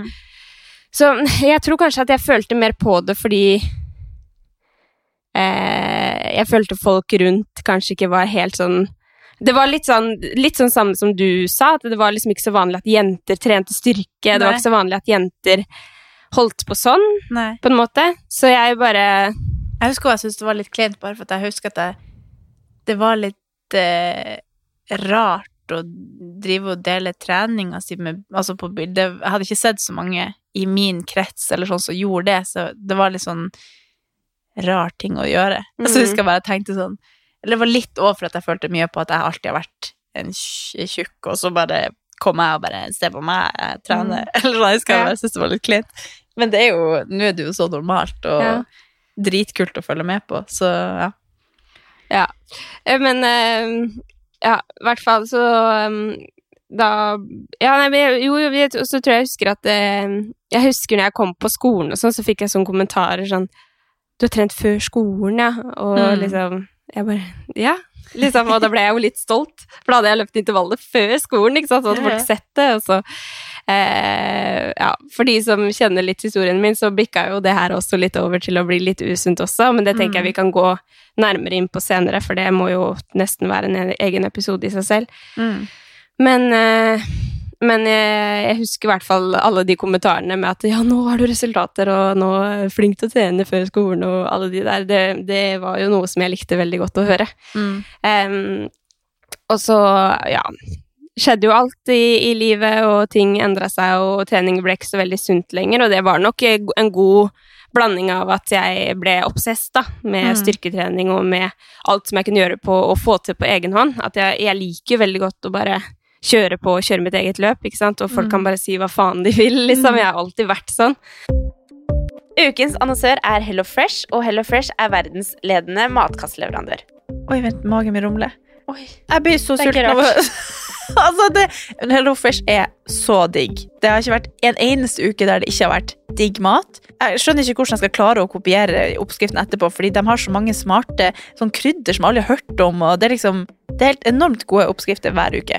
så jeg tror kanskje at jeg følte mer på det fordi eh, jeg følte folk rundt kanskje ikke var helt sånn det var litt sånn, litt sånn samme som du sa, at det var liksom ikke så vanlig at jenter trente styrke. Det var ikke så vanlig at jenter holdt på sånn, Nei. på en måte. Så jeg bare Jeg husker jeg syntes det var litt kleint, bare for at jeg husker at jeg, det var litt eh, rart å drive og dele treninga si med Altså på bilde Jeg hadde ikke sett så mange i min krets eller sånn som gjorde det, så det var litt sånn rar ting å gjøre. Altså jeg husker jeg bare tenkte sånn Eller det var litt over for at jeg følte mye på at jeg alltid har vært en tjukk, og så bare kom jeg og bare Se på meg, jeg trener. Eller sånn. Jeg husker Ja. syntes det var litt kleint. Men det er jo Nå er det jo så normalt og Ja. dritkult å følge med på, så ja. Ja. Eh, Men eh, ja, i hvert fall så um, da Ja, nei, men jo, jo, jeg- så tror jeg jeg husker at eh, Jeg husker når jeg kom på skolen og sånn, så fikk jeg sånne kommentarer sånn Du har trent før skolen, ja. Og Mm. liksom Jeg bare Ja. Liksom, og da ble jeg jo litt stolt. For da hadde jeg løpt intervallet før skolen, ikke sant, så hadde folk sett det. Og så, eh, ja, for de som kjenner litt historien min, så bikka jo det her også litt over til å bli litt usunt også, men det tenker jeg vi kan gå nærmere inn på senere, for det må jo nesten være en egen episode i seg selv. Mm. Men, eh, men jeg, jeg husker i hvert fall alle de kommentarene med at ja, nå har du resultater, og nå er du flink til å trene før skolen, og alle de der. Det, det var jo noe som jeg likte veldig godt å høre. Mm. Um, og så, ja Skjedde jo alt i, i livet, og ting endra seg, og trening ble ikke så veldig sunt lenger, og det var nok en god blanding av at jeg ble obsess da, med Mm. styrketrening og med alt som jeg kunne gjøre på å få til på egen hånd. At jeg, jeg liker veldig godt å bare kjøre på og kjøre mitt eget løp, ikke sant, og folk Mm. kan bare si hva faen de vil, liksom. Jeg har alltid vært sånn. Ukens annonsør er Hello Fresh, og Hello Fresh er verdensledende matkastleverandør. Oi, vent, magen min rumler. Oi. Jeg blir så sulten. av altså, det, Hello Fresh er så digg. Det har ikke vært en eneste uke der det ikke har vært digg mat. Jeg skjønner ikke hvordan jeg skal klare å kopiere oppskriften etterpå, fordi de har så mange smarte sånn krydder som alle har hørt om, og det er liksom Det er helt enormt gode oppskrifter hver uke.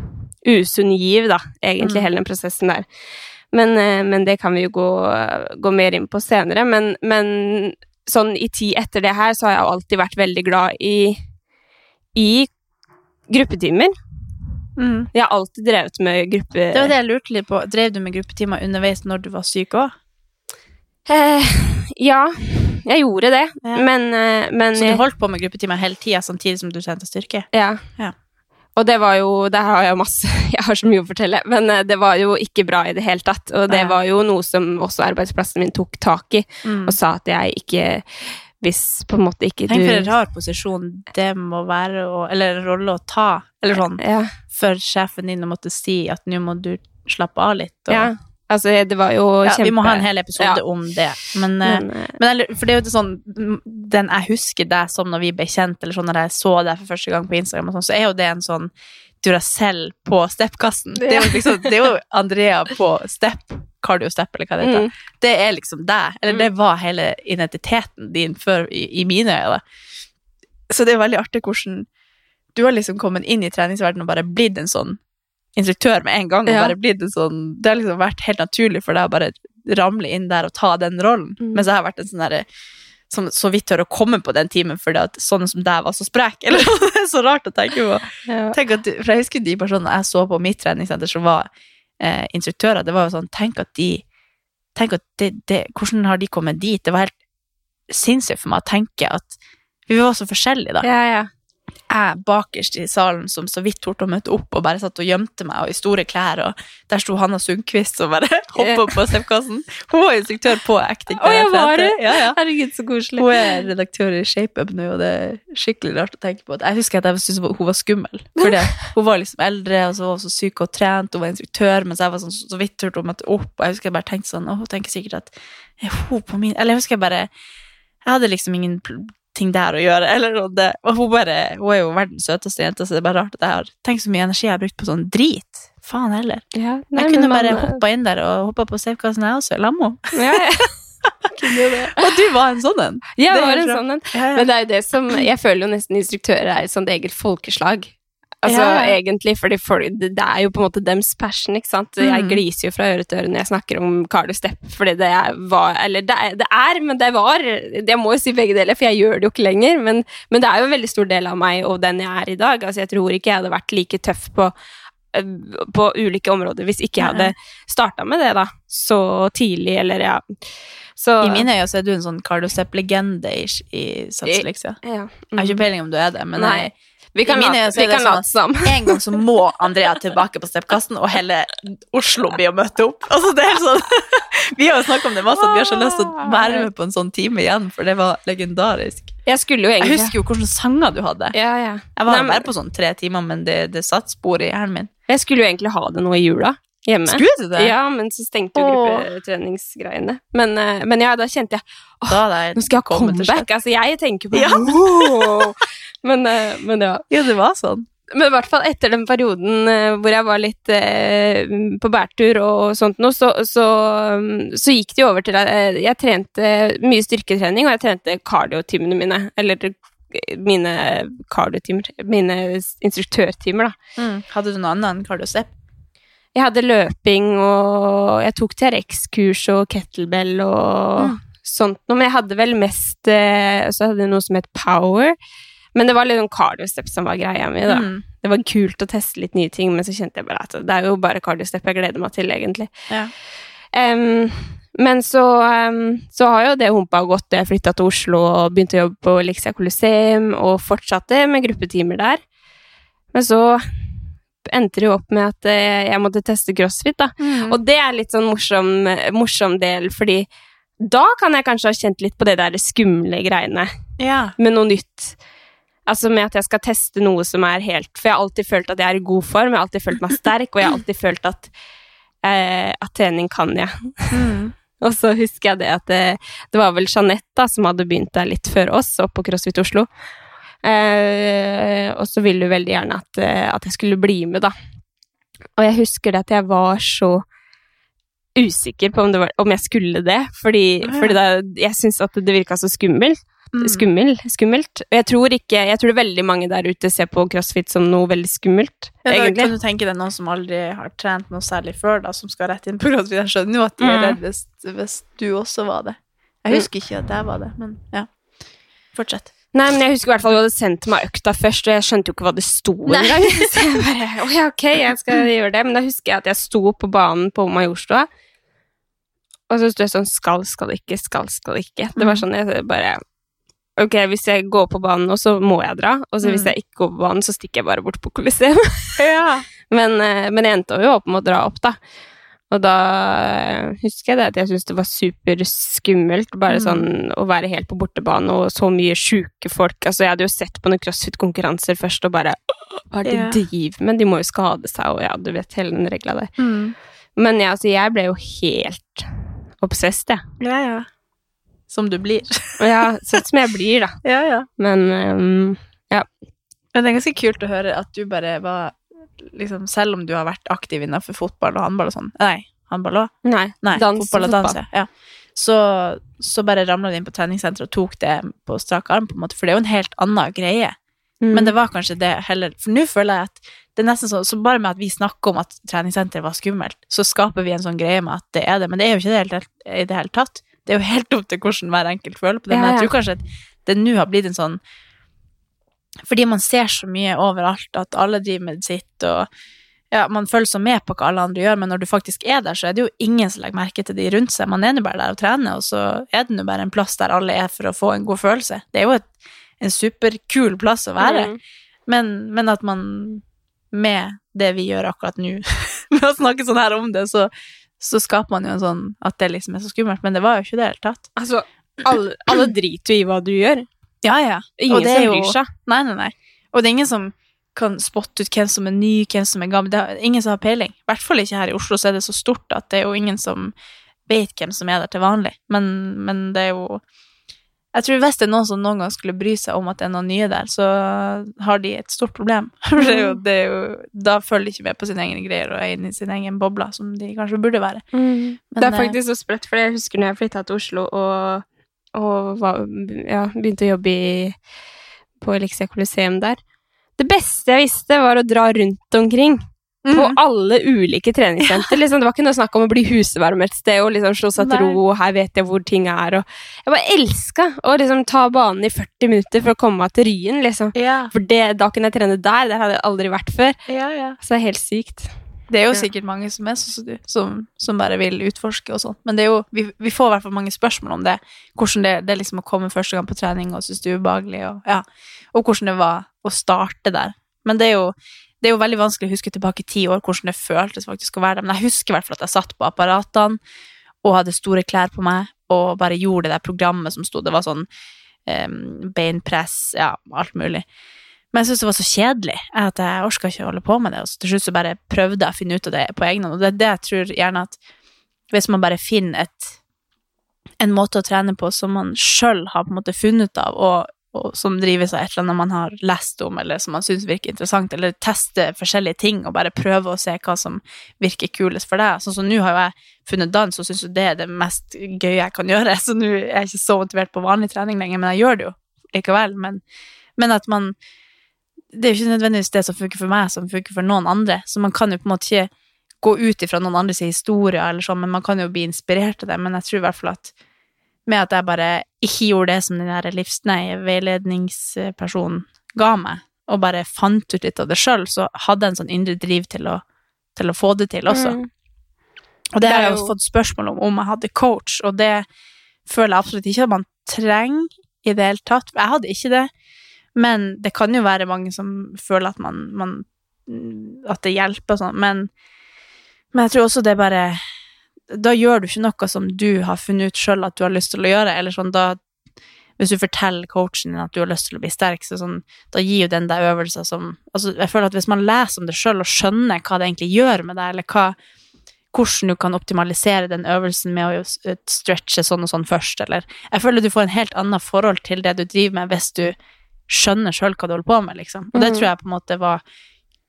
usunn giv, da, egentlig, Mm. hele den prosessen der. Men, eh, men det kan vi jo gå, gå mer inn på senere. Men, men sånn i tid etter det her, så har jeg alltid vært veldig glad i, i gruppetimer. Jeg har alltid drevet med gruppe... Det var det jeg lurte litt på. Drev du med gruppetimer underveis når du var syk òg? Eh, ja, jeg gjorde det, Ja. men, eh, men Så du holdt på med gruppetimer hele tida samtidig som du trente styrke? Ja. Ja. Og det var jo Der har jeg masse Jeg har så mye å fortelle, men eh, det var jo ikke bra i det hele tatt. Og det var jo noe som også arbeidsplassen min tok tak i, Mm. og sa at jeg ikke Hvis på en måte ikke Tenk for en rar posisjon det må være, å, eller en rolle å ta, eller sånn, ja, for sjefen din å måtte si at nå må du slappe av litt. Og, ja. Altså, det var jo Ja, kjempe Vi må ha en hel episode Ja. om det. Men, eh, Men, eh, men for det er jo ikke sånn Den jeg husker deg som når vi ble kjent, eller sånn når jeg så deg for første gang på Instagram, og sånn, så er jo det en sånn Duracell på steppkassen. Det er liksom Det er jo Andrea på stepp. cardio step, eller hva det heter. Mm. Det er liksom deg. Eller det var hele identiteten din før, i, i mine øyne. Så det er veldig artig hvordan du har liksom kommet inn i treningsverdenen og bare blitt en sånn instruktør med en gang. og Ja. bare blitt en sånn, Det har liksom vært helt naturlig for deg å bare ramle inn der og ta den rollen. Mm. Mens jeg har vært en sånn derre som så vidt tør å komme på den timen fordi at sånne som deg var så sprek. Eller det er så rart å tenke på. ja. Tenk at, for jeg husker de personene jeg så på mitt treningssenter som var eh, instruktører, det var jo sånn, tenk at de tenk at det, det, Hvordan har de kommet dit? Det var helt sinnssykt for meg å tenke at vi var så forskjellige, da. ja, ja. Jeg bakerst i salen som så vidt torde å møte opp og bare satt og gjemte meg og i store klær, og der sto Hanna Sundquist og bare hoppa opp på steppkassen. Hun var instruktør på acting. Å, jeg var det? Ja, ja. Herregud, så koselig. Hun er redaktør i ShapeUp nå, og det er skikkelig rart å tenke på. Jeg husker at jeg syntes hun var skummel. for hun var liksom eldre, og så var hun så syk og trent, hun var instruktør, mens jeg var sånn så vidt turte å møte opp. Og jeg husker jeg bare tenkte sånn, og hun tenker sikkert at er hun på min Eller jeg husker jeg bare Jeg hadde liksom ingen ting der å gjøre, eller noe. Det. Og hun bare Hun er jo verdens søteste jente, så det er bare rart at jeg har Tenk så mye energi jeg har brukt på sånn drit. Faen heller. Ja, nei, jeg kunne men bare man- hoppa inn der og hoppa på safekassen, jeg også, Lammo. Ja, ja. Og du var en sånn en. Jeg var en sånn en. Men det er jo det som Jeg føler jo nesten instruktører er et sånt eget folkeslag. Altså Ja. egentlig, fordi folk, det er jo på en måte dems passion, ikke sant. Jeg Mm. gliser jo fra øre til øre når jeg snakker om Carlo Stepp, fordi det var Eller det er, det er, men det var Jeg må jo si begge deler, for jeg gjør det jo ikke lenger. Men, men det er jo en veldig stor del av meg og den jeg er i dag. Altså Jeg tror ikke jeg hadde vært like tøff på eh, på ulike områder hvis ikke jeg hadde starta med det da så tidlig, eller ja. Så I mine øyne så er du en sånn Carlo Stepp-legende i, i Sats, liksom. ja. Jeg har ikke peiling om du er det, men Nei. jeg, Vi kan late- sånn som. En gang så må Andrea tilbake på steppkassen, og hele Oslo blir å møte opp. Altså, det er sånn Vi har jo snakket om det masse, at vi har så lyst til å være med på en sånn time igjen, for det var legendarisk. Jeg Jeg husker jo hvilke sanger du hadde. Ja, ja. Jeg var Nei, men- bare på sånn tre timer, men det, det satt spor i hjernen min. Jeg skulle jo egentlig ha det nå i jula hjemme. Skulle du det? Ja, men så stengte jo gruppetreningsgreiene. Men, eh, men ja, da kjente jeg Da nå skal jeg ha comeback. Altså, jeg tenker på Ja. Wow. Men, eh, men ja. Ja, det var sånn. Men i hvert fall etter den perioden eh, hvor jeg var litt eh, på bærtur og sånt noe, så, så, mm, så gikk det jo over til at eh, jeg trente mye styrketrening, og jeg trente kardiotimene mine. Eller mine kardiotimer. Mine instruktørtimer, da. Mm. Hadde du noe annet enn kardiostep? Jeg hadde løping, og jeg tok TRX-kurs og kettlebell og sånt noe, men jeg hadde vel mest eh, Så hadde jeg noe som het power, men det var litt sånn cardio-step som var greia mi, da. Mm. Det var kult å teste litt nye ting, men så kjente jeg bare at det er jo bare cardio-step jeg gleder meg til, egentlig. Ja. Um, men så, um, så har jo det humpa gått. Jeg flytta til Oslo og begynte å jobbe på Elixia Colosseum og fortsatte med gruppetimer der. Men så endte det jo opp med at eh, jeg måtte teste crossfit, da. Mm. Og det er litt sånn morsom, morsom del, fordi da kan jeg kanskje ha kjent litt på det der skumle greiene Ja. med noe nytt. Altså med at jeg skal teste noe som er helt For jeg har alltid følt at jeg er i god form, jeg har alltid følt meg sterk, og jeg har alltid følt at, eh, at trening kan jeg. Mm. Og så husker jeg det at det, det var vel Jeanette da, som hadde begynt der litt før oss, oppe på CrossFit Oslo. Eh, og så ville hun veldig gjerne at, eh, at jeg skulle bli med, da. Og jeg husker det at jeg var så usikker på om, det var, om jeg skulle det, fordi, ja. fordi da, jeg syntes at det virka så skummelt. Mm. Skummel, skummelt. Jeg tror ikke Jeg tror det veldig mange der ute ser på crossfit som noe veldig skummelt, Ja, da egentlig. kan du tenke deg noen som aldri har trent noe særlig før, da, som skal rett inn på crossfit. Jeg skjønner jo at de er Mm. redd hvis, hvis du også var det. Jeg husker ikke at jeg var det, men ja. Fortsett. Nei, men jeg husker i hvert fall du hadde sendt meg økta først, og jeg skjønte jo ikke hva det sto engang. Så jeg bare Å ja, ok, jeg skal gjøre det. Men da husker jeg at jeg sto på banen på Majorstua, og så sto jeg sånn Skal, skal ikke, skal, skal ikke. Det var sånn jeg bare Ok, hvis jeg går på banen nå, så må jeg dra. Og så hvis Mm. jeg ikke går på banen, så stikker jeg bare bort på Coliseum. men, eh, men jeg endte jo opp med å dra opp, da. Og da eh, husker jeg det at jeg syntes det var superskummelt, bare Mm. sånn å være helt på bortebane og så mye sjuke folk. Altså, jeg hadde jo sett på noen crossfit-konkurranser først og bare «Åh, Hva er det de Ja. driver med? De må jo skade seg, og ja, du vet hele den regla der. Mm. Men ja, altså, jeg ble jo helt obsessed, jeg. Ja, ja. Som du blir. Ja, sånn som jeg blir, da. ja, ja. Men ja. Men det er ganske kult å høre at du bare var liksom, Selv om du har vært aktiv innenfor fotball og håndball og sånn Nei, håndball òg? nei. Nei, dans fotball og dans, ja. Så, så bare ramla du inn på treningssenteret og tok det på strak arm, på en måte, for det er jo en helt annen greie. Mm. Men det var kanskje det heller For nå føler jeg at det er nesten sånn, så bare med at vi snakker om at treningssenteret var skummelt, så skaper vi en sånn greie med at det er det, men det er jo ikke det helt, i det hele tatt. Det er jo helt opp til hvordan hver enkelt føler på det, men jeg tror kanskje at det nå har blitt en sånn Fordi man ser så mye overalt at alle driver med sitt, og ja, man følger så med på hva alle andre gjør, men når du faktisk er der, så er det jo ingen som legger merke til de rundt seg. Man er nå bare der og trener, og så er det nå bare en plass der alle er for å få en god følelse. Det er jo et, en superkul plass å være. Mm. Men, men at man med det vi gjør akkurat nå, med å snakke sånn her om det, så, så skaper man jo en sånn at det liksom er så skummelt. Men det var jo ikke det i det hele tatt. Altså, alle, alle driter jo i hva du gjør. Ja, ja. Ingen som bryr seg. Nei, nei, nei. Og det er ingen som kan spotte ut hvem som er ny, hvem som er gammel. Det er ingen som har peiling. I hvert fall ikke her i Oslo, så er det så stort at det er jo ingen som vet hvem som er der til vanlig. Men, men det er jo Jeg tror hvis det er noen som noen gang skulle bry seg om at det er noen nye der, så har de et stort problem. Det er jo, det er jo, da følger de ikke med på sine egne greier og er inne i sin egen boble, som de kanskje burde være. Men, det er eh, faktisk så sprøtt, for jeg husker når jeg flytta til Oslo og, og var, ja, begynte å jobbe i, på Elixia Coliseum der. Det beste jeg visste, var å dra rundt omkring. På Mhm. alle ulike treningssenter. Liksom. Det var ikke noe snakk om å bli husvarm et sted og liksom slå seg til ro, og her vet jeg hvor ting er. Og jeg bare elska å liksom ta banen i 40 minutter for å komme meg til Ryen. Liksom. Ja, For det, da kunne jeg trene der. Der hadde jeg aldri vært før. ja, ja. Så det er helt sykt. Det er jo Ja. sikkert mange som er sånn som du, som, som bare vil utforske og sånn. Men det er jo, vi, vi får i hvert fall mange spørsmål om det. Hvordan det, det er liksom å komme første gang på trening og synes det er ubehagelig, og, ja, og hvordan det var å starte der. Men det er jo, det er jo veldig vanskelig å huske tilbake i ti år hvordan det føltes faktisk å være der. Men jeg husker i hvert fall at jeg satt på apparatene og hadde store klær på meg og bare gjorde det der programmet som sto. Det var sånn um, beinpress, ja, alt mulig. Men jeg syntes det var så kjedelig at jeg orka ikke å holde på med det. Og til slutt så bare prøvde jeg å finne ut av det på egen hånd. Og det er det jeg tror gjerne at hvis man bare finner et, en måte å trene på som man sjøl har på en måte funnet av, og, og som drives av et eller annet man har lest om, eller som man syns virker interessant, eller teste forskjellige ting og bare prøve å se hva som virker kulest for deg. Sånn som nå har jo jeg funnet dans, og syns jo det er det mest gøye jeg kan gjøre, så nå er jeg ikke så motivert på vanlig trening lenger, men jeg gjør det jo likevel. Men, men at man det er jo ikke nødvendigvis det som funker for meg, som funker for noen andre. Så man kan jo på en måte ikke gå ut ifra noen andres historier, eller sånn, men man kan jo bli inspirert av det. Men jeg tror i hvert fall at med at jeg bare ikke gjorde det som den der livsnei veiledningspersonen ga meg, og bare fant ut litt av det sjøl, så hadde jeg en sånn indre driv til å, til å få det til også. Mm. Og det Det har jeg jo fått spørsmål om om jeg hadde coach, og det føler jeg absolutt ikke at man trenger i det hele tatt. Jeg hadde ikke det, men det kan jo være mange som føler at man, man at det hjelper og sånn, men, men jeg tror også det bare Da gjør du ikke noe som du har funnet ut sjøl at du har lyst til å gjøre, eller sånn da hvis du forteller coachen din at du har lyst til å bli sterk, så sånn, da gir jo den deg øvelser som altså, Jeg føler at hvis man leser om det sjøl og skjønner hva det egentlig gjør med deg, eller hva, hvordan du kan optimalisere den øvelsen med å stretche sånn og sånn først, eller Jeg føler du får en helt annet forhold til det du driver med, hvis du skjønner sjøl hva du holder på med, liksom. Og det Mhm. tror jeg på en måte var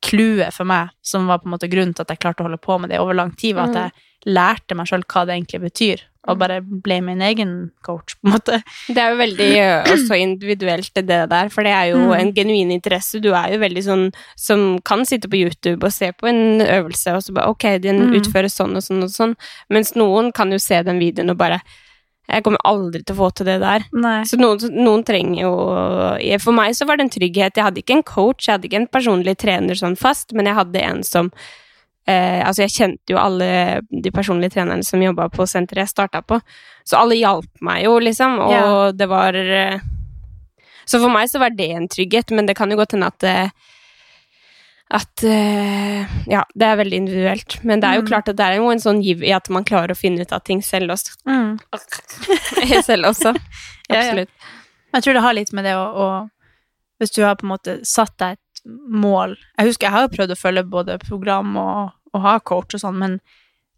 clouet for meg, som var på en måte grunnen til at jeg klarte å holde på med det over lang tid, var at jeg lærte meg sjøl hva det egentlig betyr, og bare ble min egen coach, på en måte. Det er jo veldig også individuelt, det der, for det er jo Mm. en genuin interesse. Du er jo veldig sånn som kan sitte på YouTube og se på en øvelse, og så bare ok, den Mm. utføres sånn og sånn og sånn, mens noen kan jo se den videoen og bare jeg kommer aldri til å få til det der. Nei. Så noen, noen trenger jo For meg så var det en trygghet. Jeg hadde ikke en coach, jeg hadde ikke en personlig trener sånn fast, men jeg hadde en som eh, Altså, jeg kjente jo alle de personlige trenerne som jobba på senteret jeg starta på, så alle hjalp meg jo, liksom, og Ja. det var eh, Så for meg så var det en trygghet, men det kan jo godt hende at eh, at uh, Ja, det er veldig individuelt. Men det er jo Mm. klart at det er jo en sånn giv i at man klarer å finne ut av ting selv også. Mm. selv også. Ja, ja. Absolutt. Jeg tror det har litt med det å, å Hvis du har på en måte satt deg et mål Jeg husker jeg har jo prøvd å følge både program og, og ha coach og sånn, men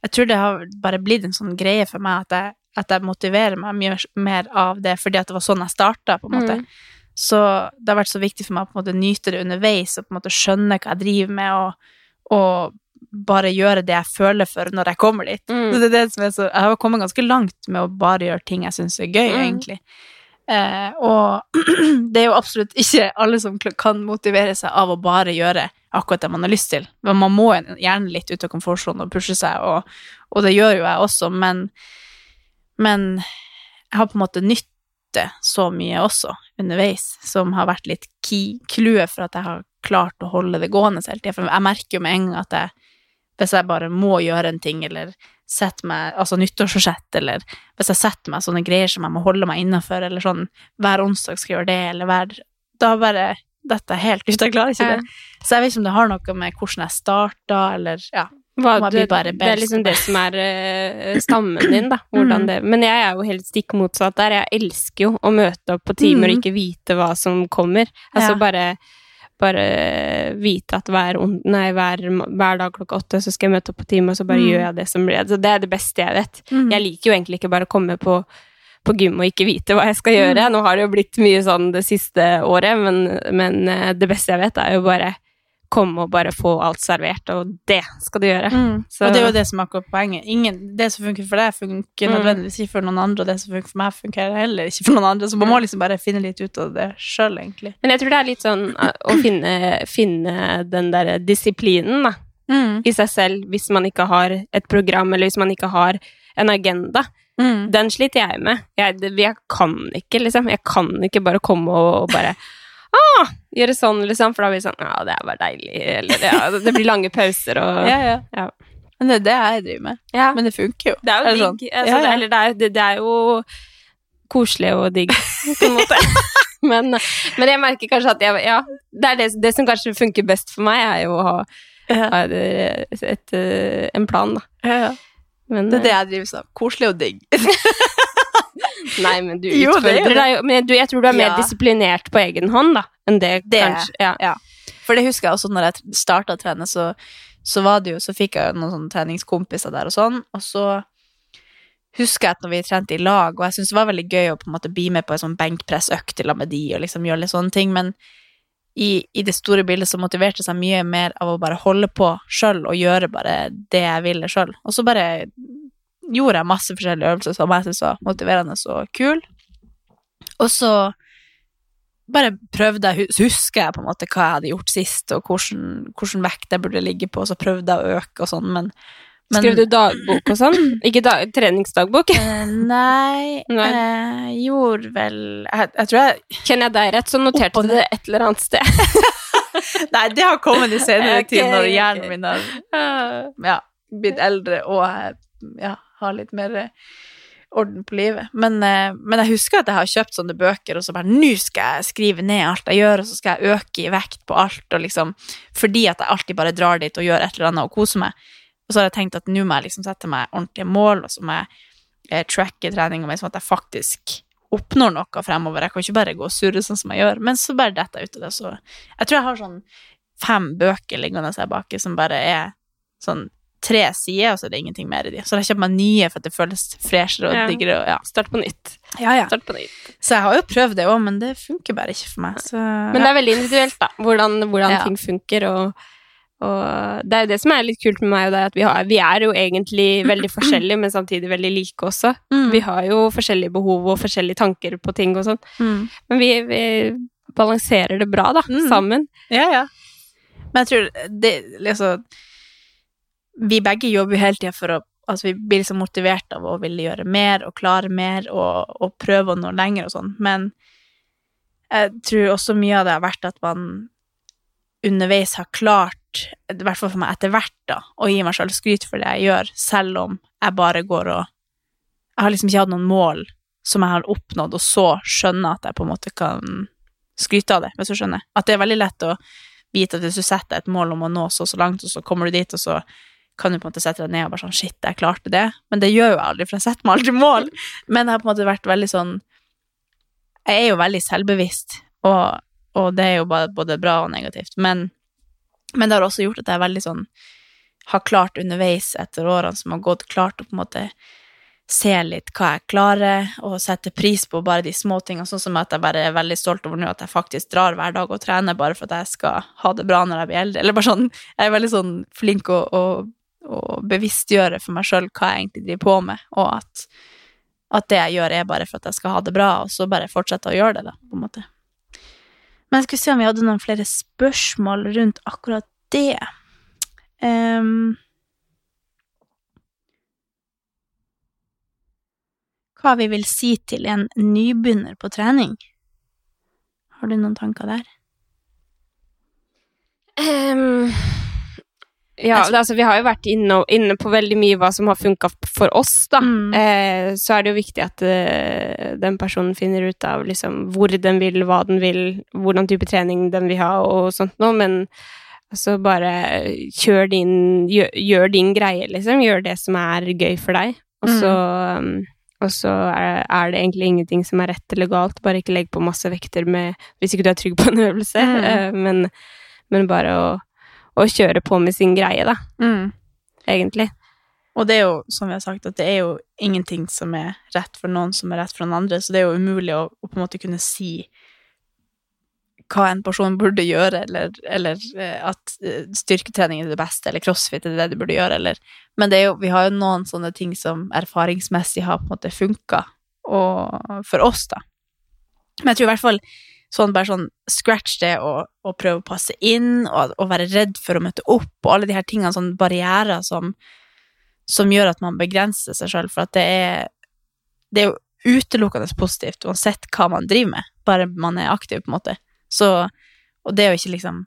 jeg tror det har bare blitt en sånn greie for meg at jeg, at jeg motiverer meg mye mer av det, fordi at det var sånn jeg starta, på en måte. Mm. Så det har vært så viktig for meg å på en måte nyte det underveis, og på en måte skjønne hva jeg driver med, og, og bare gjøre det jeg føler for når jeg kommer dit. Mm. Det er det som er så, jeg har kommet ganske langt med å bare gjøre ting jeg syns er gøy, Mm. egentlig. Eh, og det er jo absolutt ikke alle som kan motivere seg av å bare gjøre akkurat det man har lyst til. Men man må gjerne litt ut av komfortsonen og pushe seg, og, og det gjør jo jeg også, men, men jeg har på en måte nytt det så mye også underveis, som har vært litt clouet for at jeg har klart å holde det gående hele tida. For jeg merker jo med en gang at jeg, hvis jeg bare må gjøre en ting, eller setter meg Altså nyttårsforsett, eller hvis jeg setter meg sånne greier som jeg må holde meg innafor, eller sånn hver onsdag skal jeg gjøre det, eller hver Da bare dette er helt ut, jeg klarer ikke det. Så jeg vet ikke om det har noe med hvordan jeg starta, eller ja. Hva, bare det er liksom det som er uh, stammen din, da. Hvordan Mm. det, men jeg er jo helt stikk motsatt der. Jeg elsker jo å møte opp på timer og Mm. ikke vite hva som kommer. Altså Ja. bare, bare vite at hver, nei, hver, hver dag klokka åtte så skal jeg møte opp på time, og så bare Mm. gjør jeg det som blir Så det er det beste jeg vet. Mm. Jeg liker jo egentlig ikke bare å komme på, på gym og ikke vite hva jeg skal gjøre. Mm. Nå har det jo blitt mye sånn det siste året, men, men eh, det beste jeg vet, er jo bare komme og bare få alt servert, og det skal du gjøre. Mm. Så- Og det er jo det som er akkurat poenget. Ingen, det som funker for deg, funker Mm. nødvendigvis ikke for noen andre, og det som funker for meg, funker heller ikke for noen andre. Så man må liksom bare finne litt ut av det sjøl, egentlig. Men jeg tror det er litt sånn uh, å finne, finne den der disiplinen da, Mm. i seg selv hvis man ikke har et program, eller hvis man ikke har en agenda. Mm. Den sliter jeg med. Jeg, jeg kan ikke, liksom. Jeg kan ikke bare komme og, og bare ah, gjøre sånn, liksom, for da blir det sånn Ja, det er bare deilig, eller ja, det blir lange pauser og Ja, ja. ja. Men det er det jeg driver med. Ja. Men det funker jo. Det er jo Eller digg. sånn. Altså. Eller det er, det, det er jo koselig og digg, på en måte. men, men jeg merker kanskje at jeg Ja, det er det, det som kanskje funker best for meg, er jo å ha, ha et, et, eh, en plan, da. Ja, ja. Men, Det er det jeg driver med. Koselig og digg. Nei, men du Jo, er utfordrer deg jo. Men du, jeg tror du er mer Ja. disiplinert på egen hånd, da, enn det, Det kanskje. Ja. Ja. For det husker jeg også når jeg starta å trene, så, så var det jo Så fikk jeg noen sånne treningskompiser der og sånn, og så husker jeg at når vi trente i lag, og jeg syntes det var veldig gøy å på en måte bli med på en sånn benkpressøkt i lag med de, og liksom gjøre litt sånne ting, men i, i det store bildet så motiverte det seg mye mer av å bare holde på sjøl og gjøre bare det jeg ville sjøl. Og så bare gjorde jeg masse forskjellige øvelser som jeg syntes var motiverende og kul. Og så bare prøvde jeg, hus- husker jeg på en måte hva jeg hadde gjort sist, og hvordan, hvordan vekt jeg burde ligge på, og så prøvde jeg å øke og sånn, men, men Skrev du dagbok og sånn? Ikke da, treningsdagbok? Eh, Nei, Nei. jeg gjorde vel jeg, jeg tror jeg Kjenner jeg deg rett, så noterte du det et eller annet sted. Nei, det har kommet i senere okay. tid, når hjernen min har ja, blitt eldre, og ja, har litt mer eh, orden på livet. Men, eh, men jeg husker at jeg har kjøpt sånne bøker, og så bare Nå skal jeg skrive ned alt jeg gjør, og så skal jeg øke i vekt på alt, og liksom Fordi at jeg alltid bare drar dit og gjør et eller annet og koser meg. Og så har jeg tenkt at nå må jeg liksom sette meg ordentlige mål, og så må jeg eh, tracke treninga mi, sånn at jeg faktisk oppnår noe fremover. Jeg kan ikke bare gå og surre sånn som jeg gjør. Men så bare detter jeg ut av det, så Jeg tror jeg har sånn fem bøker liggende her baki som bare er sånn tre sider, og så er det ingenting mer i de. Så da kjøper man nye for at det føles freshere og Ja. diggere. Ja. Start på nytt. Ja, ja. Start på nytt. Så jeg har jo prøvd det òg, men det funker bare ikke for meg. Så, Men det er veldig individuelt, da, hvordan, hvordan ting funker. Og, og det er jo det som er litt kult med meg og deg, at vi, har, vi er jo egentlig veldig forskjellige, men samtidig veldig like også. Mm. Vi har jo forskjellige behov og forskjellige tanker på ting og sånn. Mm. Men vi, vi balanserer det bra, da, Mm. sammen. Ja, ja. Men jeg tror det liksom Vi begge jobber jo hele tida for å Altså, vi blir liksom motivert av å ville gjøre mer og klare mer og, og prøve å nå lenger og sånn, men jeg tror også mye av det har vært at man underveis har klart, i hvert fall for meg etter hvert, da, å gi meg sjøl skryt for det jeg gjør, selv om jeg bare går og Jeg har liksom ikke hatt noen mål som jeg har oppnådd, og så skjønner at jeg på en måte kan skryte av det, hvis du skjønner. At det er veldig lett å vite at hvis du setter et mål om å nå så og så langt, og så kommer du dit, og så kan du på en måte sette deg ned og bare sånn Shit, jeg klarte det. Men det gjør jo jeg aldri, for jeg setter meg aldri mål. Men jeg har på en måte vært veldig sånn Jeg er jo veldig selvbevisst, og, og det er jo både bra og negativt. Men, men det har også gjort at jeg er veldig sånn Har klart underveis etter årene som har gått, klart å på en måte se litt hva jeg klarer, og sette pris på bare de små tingene, sånn som at jeg bare er veldig stolt over nå at jeg faktisk drar hver dag og trener bare for at jeg skal ha det bra når jeg blir eldre. Eller bare sånn, jeg er veldig sånn flink å, å, å bevisstgjøre for meg sjøl hva jeg egentlig driver på med, og at, at det jeg gjør, er bare for at jeg skal ha det bra, og så bare fortsette å gjøre det, da, på en måte. Men jeg skulle se om vi hadde noen flere spørsmål rundt akkurat det. Um, hva vi vil si til en nybegynner på trening. Har du noen tanker der? Ehm, Ja, altså, vi har jo vært inne, inne på veldig mye hva som har funka for oss, da. Mm. Eh, så er det jo viktig at eh, den personen finner ut av liksom, hvor den vil, hva den vil, hvordan type trening den vil ha, og sånt noe, men altså bare kjør din gjør, gjør din greie, liksom. Gjør det som er gøy for deg, og Mm. så mm. og så er, er det egentlig ingenting som er rett eller galt, bare ikke legg på masse vekter med Hvis ikke du er trygg på en øvelse, Mm. eh, men, men bare å, å kjøre på med sin greie, da, Mm. egentlig. Og det er jo, som vi har sagt, at det er jo ingenting som er rett for noen som er rett for noen andre, så det er jo umulig å, å på en måte kunne si hva en person burde gjøre, eller, eller eh, at eh, styrketrening er det beste, eller crossfit er det du burde gjøre, eller Men det jo, vi har jo noen sånne ting som erfaringsmessig har på en måte funka for oss, da. Men jeg tror i hvert fall sånn bare sånn scratch det og, og prøve å passe inn, og, og være redd for å møte opp, og alle de her tingene, sånn barrierer som som gjør at man begrenser seg sjøl, for at det er Det er jo utelukkende positivt uansett hva man driver med, bare man er aktiv, på en måte. Så Og det er jo ikke liksom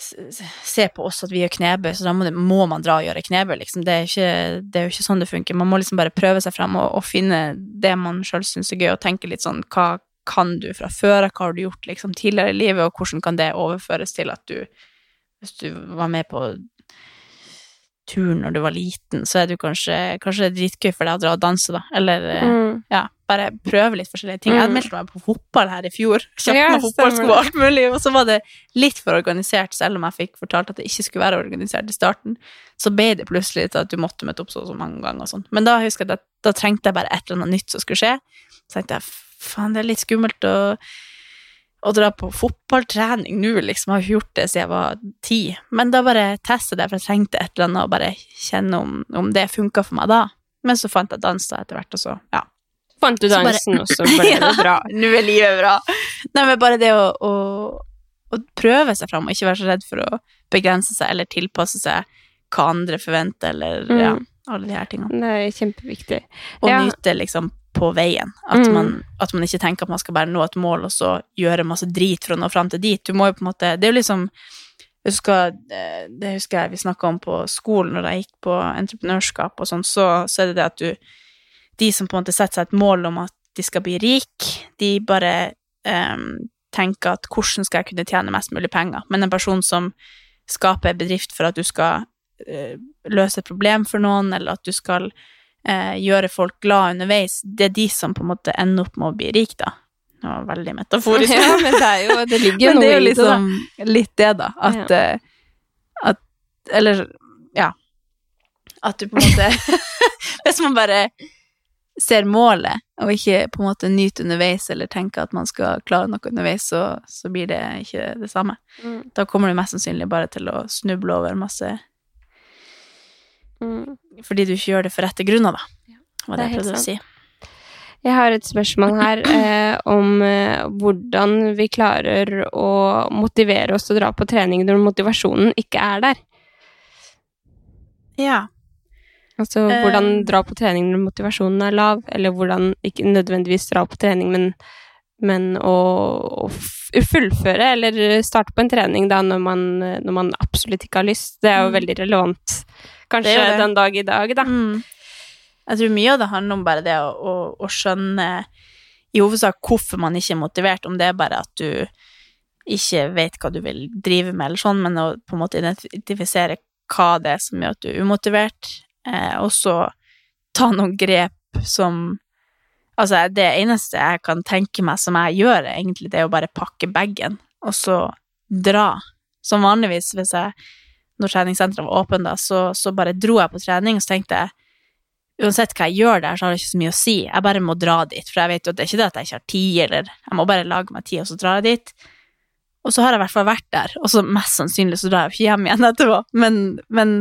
se på oss at vi gjør knebøy, så da må, må man dra og gjøre knebøy, liksom. Det er, ikke, det er jo ikke sånn det funker. Man må liksom bare prøve seg frem og, og finne det man sjøl syns er gøy, og tenke litt sånn hva kan du fra før av, hva har du gjort liksom tidligere i livet, og hvordan kan det overføres til at du Hvis du var med på tur når du var liten, så er jo kanskje, kanskje det er dritgøy for deg å dra og danse, da. Eller eh, Mm. ja, bare prøve litt forskjellige ting. Jeg Mm. meldte meg på fotball her i fjor. Kjøpte Ja, meg fotballsko og alt mulig, og så var det litt for organisert, selv om jeg fikk fortalt at det ikke skulle være organisert i starten. Så ble det plutselig til at du måtte møte opp så og så mange ganger og sånn. Men da husker jeg at da trengte jeg bare et eller annet nytt som skulle skje. Så tenkte jeg faen, det er litt skummelt å å dra på fotballtrening nå, liksom. Jeg har gjort det siden jeg var ti. Men da bare testet jeg, for jeg trengte et eller annet, og bare kjenne om, om det funka for meg da. Men så fant jeg dans da etter hvert, og så, ja. Fant du dansen, og så ble det Ja, bra. Nå er livet bra. Nei, men bare det å, å, å prøve seg fram, og ikke være så redd for å begrense seg, eller tilpasse seg hva andre forventer, eller ja, Mm. alle de her tingene. Det er kjempeviktig. Og Ja. nyte liksom på veien. At, Mm. man, at man ikke tenker at man skal bare nå et mål, og så gjøre masse drit for å nå fram til dit. Du må jo på en måte Det er jo liksom jeg husker, eh, Det husker jeg vi snakka om på skolen når jeg gikk på entreprenørskap og sånn, så, så er det det at du De som på en måte setter seg et mål om at de skal bli rik, de bare um, tenker at hvordan skal jeg kunne tjene mest mulig penger? Men en person som skaper en bedrift for at du skal uh, løse et problem for noen, eller at du skal eh, gjøre folk glad underveis, det er de som på en måte ender opp med å bli rik, da. Det var veldig metaforisk. Ja, men det er jo Det ligger jo noe er i det, liksom litt det, da. At, Ja. eh, at Eller, ja. At du på en måte Hvis man bare ser målet, og ikke på en måte nyter underveis, eller tenker at man skal klare noe underveis, så, så blir det ikke det samme. Mm. Da kommer du mest sannsynlig bare til å snuble over masse Mm. fordi du ikke gjør det for rette grunner, da. Var det det jeg prøvde å sant. si. Jeg har et spørsmål her eh, om eh, hvordan vi klarer å motivere oss til å dra på trening når motivasjonen ikke er der. Ja. Altså Eh. hvordan dra på trening når motivasjonen er lav, eller hvordan ikke nødvendigvis dra på trening, men, men å, å fullføre eller starte på en trening da når man, når man absolutt ikke har lyst. Det er jo Mm. veldig relevant, kanskje Det det. den dag i dag, da. Mm. Jeg tror mye av det handler om bare det å, å, å skjønne i hovedsak hvorfor man ikke er motivert, om det er bare at du ikke vet hva du vil drive med, eller sånn, men å på en måte identifisere hva det er som gjør at du er umotivert, eh, og så ta noen grep som Altså, det eneste jeg kan tenke meg som jeg gjør, egentlig, det er å bare pakke bagen, og så dra. Som vanligvis, hvis jeg Når treningssenteret var åpent, da, så, så bare dro jeg på trening, og så tenkte jeg uansett hva jeg gjør der, så har det ikke så mye å si. Jeg bare må dra dit, for jeg vet jo at det er ikke det at jeg ikke har tid, eller jeg må bare lage meg tid, og så drar jeg dit. Og så har jeg i hvert fall vært der, og så mest sannsynlig så drar jeg ikke hjem igjen etterpå. Men, men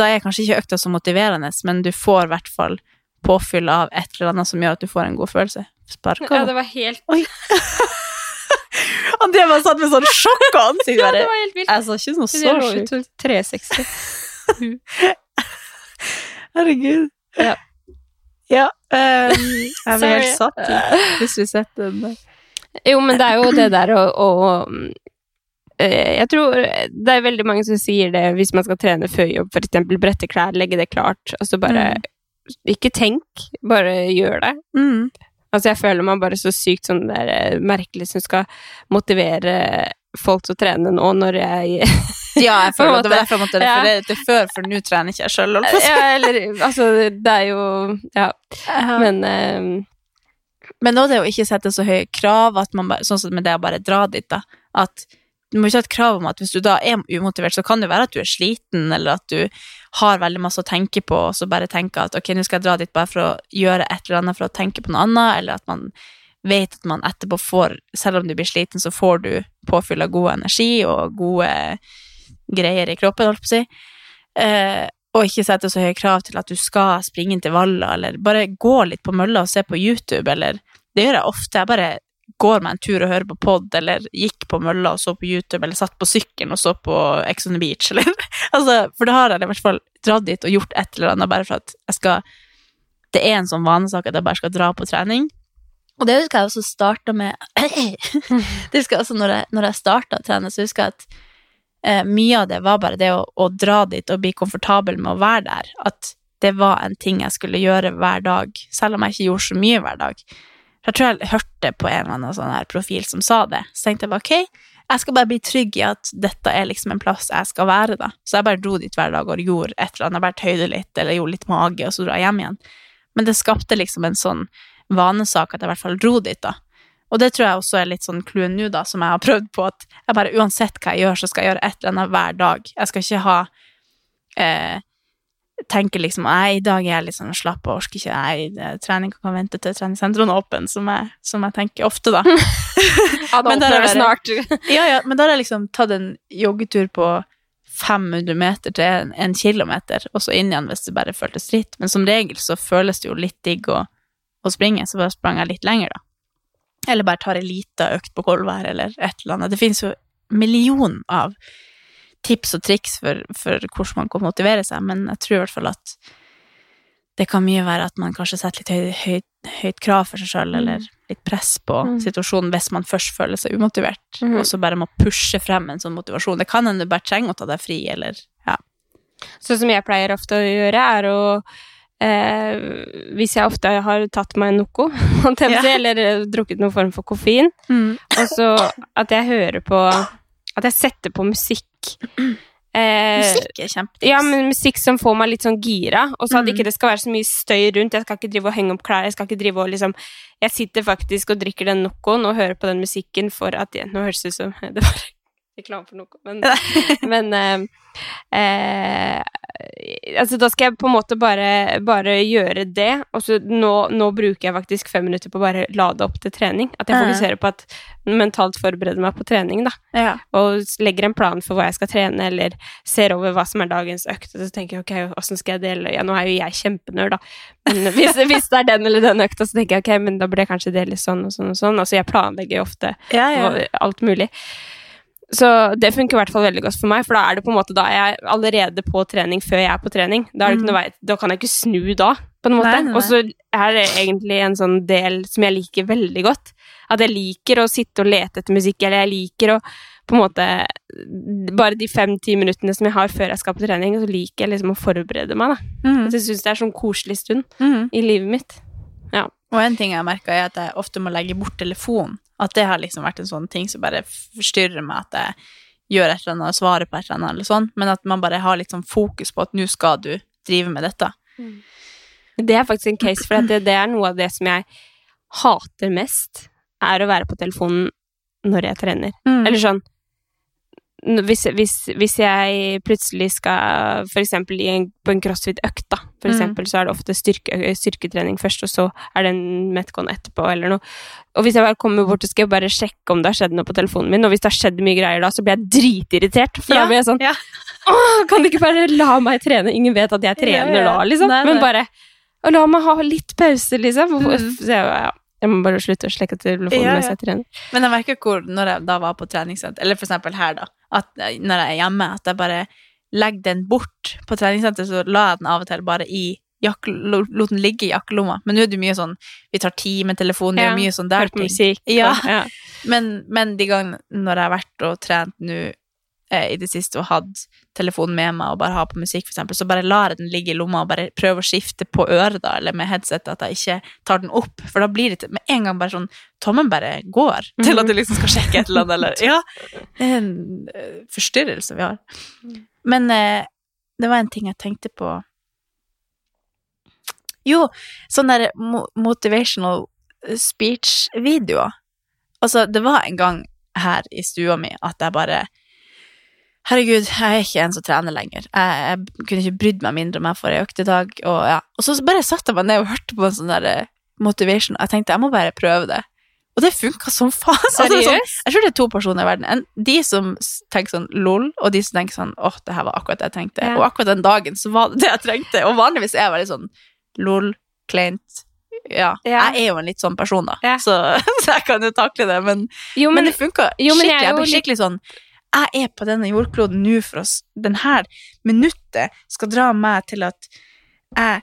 da er kanskje ikke økta så motiverende, men du får i hvert fall påfyll av et eller annet som gjør at du får en god følelse. Sparka. Ja, det var helt Oi. Andrea satt med sånn sjokk og ansikt. Ja, det var helt vilt. Jeg sa ikke noe så sjukt. ut 360. Herregud. Ja. Ja. um, jeg ble helt satt. Hvis vi setter den der. Jo, men det er jo det der å, å mm, eh, Jeg tror det er veldig mange som sier det hvis man skal trene før jobb, eksempel brette klær, legge det klart, og så bare Ikke tenk, bare gjør det. Mm. Altså, jeg føler meg bare så sykt sånn der eh, merkelig som skal motivere folk til å trene nå, når jeg Ja, jeg føler at det var derfor jeg måtte Ja. til før, for nå trener ikke jeg sjøl. Ja, eller Altså, det er jo Ja. Men um, Men nå er det jo ikke sette så høye krav, at man bare, sånn som med det å bare dra dit, da. At du må ikke ha et krav om at hvis du da er umotivert, så kan det være at du er sliten, eller at du har veldig masse å tenke på, og så bare tenker at ok, nå skal jeg dra dit bare for å gjøre et eller annet for å tenke på noe annet, eller at man vet at man etterpå får, selv om du blir sliten, så får du påfyll av god energi og gode greier i kroppen, holdt på å si. Eh, og ikke sette så høye krav til at du skal springe inn til Valla, eller bare gå litt på mølla og se på YouTube, eller Det gjør jeg ofte. Jeg bare går meg en tur og hører på pod, eller gikk på mølla og så på YouTube, eller satt på sykkelen og så på Ex on the Beach, eller altså, For da har jeg i hvert fall dratt dit og gjort et eller annet bare for at jeg skal Det er en sånn vanesak at jeg bare skal dra på trening. Og det husker jeg også starta med Det husker jeg også når jeg, når jeg starta å trene, så husker jeg at eh, mye av det var bare det å, å dra dit og bli komfortabel med å være der. At det var en ting jeg skulle gjøre hver dag, selv om jeg ikke gjorde så mye hver dag. Jeg tror jeg hørte på en eller annen sånn her profil som sa det. Så tenkte jeg bare ok, jeg skal bare bli trygg i at dette er liksom en plass jeg skal være, da. Så jeg bare dro dit hver dag og gjorde et eller annet, bare tøyde litt, eller gjorde litt mage, og så dro jeg hjem igjen. Men det skapte liksom en sånn vanesak at jeg i hvert fall dro dit, da. Og det tror jeg også er litt sånn clouen nå, da, som jeg har prøvd på, at jeg bare uansett hva jeg gjør, så skal jeg gjøre et eller annet hver dag. Jeg skal ikke ha eh, Tenke liksom Nei, i dag er jeg litt sånn slapp og orker ikke. Det- trening kan vente til treningssentrene er åpne, som, jeg- som jeg tenker ofte, da. Ja, da Men åpner det snart. Ja, ja, men da har jeg liksom tatt en joggetur på 500 meter til en, en kilometer, og så inn igjen hvis det bare føltes dritt. Men som regel så føles det jo litt digg å, å springe, så bare sprang jeg litt lenger, da. Eller bare tar ei lita økt på Kolvær, eller et eller annet. Det finnes jo million av tips og triks for, for hvordan man kan motivere seg, men jeg tror i hvert fall at det kan mye være at man kanskje setter litt høyt, høyt, høyt krav for seg sjøl, eller litt press på Mm. situasjonen hvis man først føler seg umotivert, mm. og så bare må pushe frem en sånn motivasjon. Det kan hende du bare trenger å ta deg fri, eller ja. Sånn som jeg pleier ofte å gjøre, er å eh, Hvis jeg ofte har tatt meg si, Ja. eller eh, drukket noen form for koffein, og så at jeg hører på At jeg setter på musikk. Eh, Musikk er kjempetips. Ja, men musikk som får meg litt sånn gira, og så at Mm. ikke det skal være så mye støy rundt. Jeg skal ikke drive og henge opp klær, jeg skal ikke drive og liksom Jeg sitter faktisk og drikker den Nocoen og hører på den musikken for at jeg, Nå høres det ut som det var reklame for noe, men, men eh, eh, Altså, da skal jeg på en måte bare, bare gjøre det, og så nå, nå bruker jeg faktisk fem minutter på å bare lade opp til trening. At jeg fokuserer på at mentalt forbereder meg på trening, da Ja. og legger en plan for hva jeg skal trene, eller ser over hva som er dagens økt, og så tenker jeg ok, åssen skal jeg dele Ja, nå er jo jeg kjempenerd, da, men hvis, hvis det er den eller den økta, så tenker jeg ok, men da burde jeg kanskje dele sånn og sånn og sånn. Altså, jeg planlegger jo ofte Ja, ja. alt mulig. Så det funker i hvert fall veldig godt for meg, for da er det på en måte da jeg er allerede på trening før jeg er på trening. Da, er det ikke noe vei, da kan jeg ikke snu da, på en måte. Og så er det egentlig en sånn del som jeg liker veldig godt. At jeg liker å sitte og lete etter musikk, eller jeg liker å på en måte Bare de fem-ti minuttene som jeg har før jeg skal på trening, så liker jeg liksom å forberede meg, da. Mm. Så jeg syns det er sånn koselig stund mm. i livet mitt. Og en ting jeg har merka, er at jeg ofte må legge bort telefonen. At det har liksom vært en sånn ting som bare forstyrrer meg, at jeg gjør et eller annet, og svarer på et eller annet, eller sånn. Men at man bare har litt sånn fokus på at nå skal du drive med dette. Det er faktisk en case, for det, det er noe av det som jeg hater mest, er å være på telefonen når jeg trener. Mm. Eller sånn hvis, hvis, hvis jeg plutselig skal eksempel på en crossfit-økt, da, for Mm. eksempel, så er det ofte styrke, styrketrening først, og så er det en metcon etterpå, eller noe. Og hvis jeg bare kommer bort, så skal jeg bare sjekke om det har skjedd noe på telefonen min, og hvis det har skjedd mye greier da, så blir jeg dritirritert, for Ja, da blir jeg sånn ja. Kan du ikke bare la meg trene? Ingen vet at jeg trener Ja, da, liksom. Nei, Men bare la meg ha litt pause, liksom. Mm. Så ja, jeg må bare slutte å slekke telefonen Ja, mens ja. jeg trener. Men jeg merker hvor, når jeg da var på treningssenter, eller for eksempel her, da, at når jeg er hjemme, at jeg bare legger den bort på treningssenter, så la jeg den av og til bare i jakke, lot den ligge i jakkelomma. Men nå er det mye sånn Vi tar tid med telefonen, det er mye sånn der Hør musikk. Ja. ja. Men, men de gangene når jeg har vært og trent nå eh, i det siste og hatt telefonen med meg og bare har på musikk, eksempel, så bare lar jeg den ligge i lomma og bare prøver å skifte på øret da, eller med headset, at jeg ikke tar den opp. For da blir det med en gang bare sånn Tommen bare går til at du liksom skal sjekke et eller annet, eller Ja. Det er en eh, forstyrrelse vi har. Men eh, det var en ting jeg tenkte på Jo, sånn der motivational speech-videoer. Altså, det var en gang her i stua mi at jeg bare Herregud, jeg er ikke en som trener lenger. Jeg, jeg kunne ikke brydd meg mindre om jeg får ei økt i dag. Og, ja. og så bare satte jeg meg ned og hørte på en sånn der eh, motivation. Jeg tenkte jeg må bare prøve det. Og det funka som faen. Altså, sånn, jeg tror det er to personer i verden. En, de som tenker sånn lol, og de som tenker sånn åh, det her var akkurat det jeg trengte. Ja. Og akkurat den dagen så var det det jeg trengte. Og vanligvis er jeg veldig sånn lol, kleint. Ja. Ja. Jeg er jo en litt sånn person, da. Ja. Så, så jeg kan jo takle det. Men, Jo, men, men, det funka skikkelig. jeg blir Jeg ble skikkelig sånn Jeg er på denne jordkloden nå for oss. denne minuttet skal dra meg til at jeg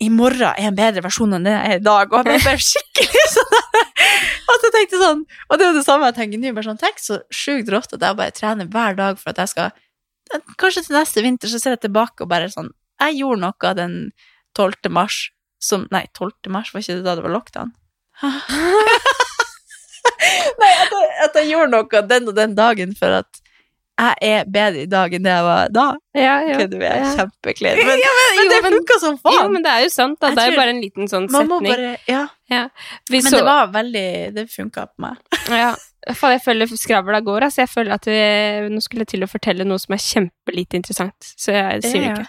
i morgen er en bedre versjon enn det jeg er i dag. Og jeg ble skikkelig sånn at jeg tenkte sånn Og det er det samme jeg tenker nå. bare sånn, Tenk så sjukt rått at jeg bare trener hver dag for at jeg skal Kanskje til neste vinter så ser jeg tilbake og bare sånn Jeg gjorde noe den 12. mars som Nei, 12. mars, var ikke det da det var lockdown? Nei, at jeg, at jeg gjorde noe den og den dagen for at jeg er bedre i dag enn det jeg var da. ja, ja, okay, du er ja. kjempeklein. Men, Ja, men- men jo, det funka som Jo, faen. men det er jo sant, da. Det er jo bare en liten sånn setning. bare, ja. Vi Men så- det var veldig Det funka på meg. Ja, faen, jeg føler skravla går, altså. Jeg føler at vi, nå skulle jeg til å fortelle noe som er kjempelite interessant, så jeg sier det Ja. ikke.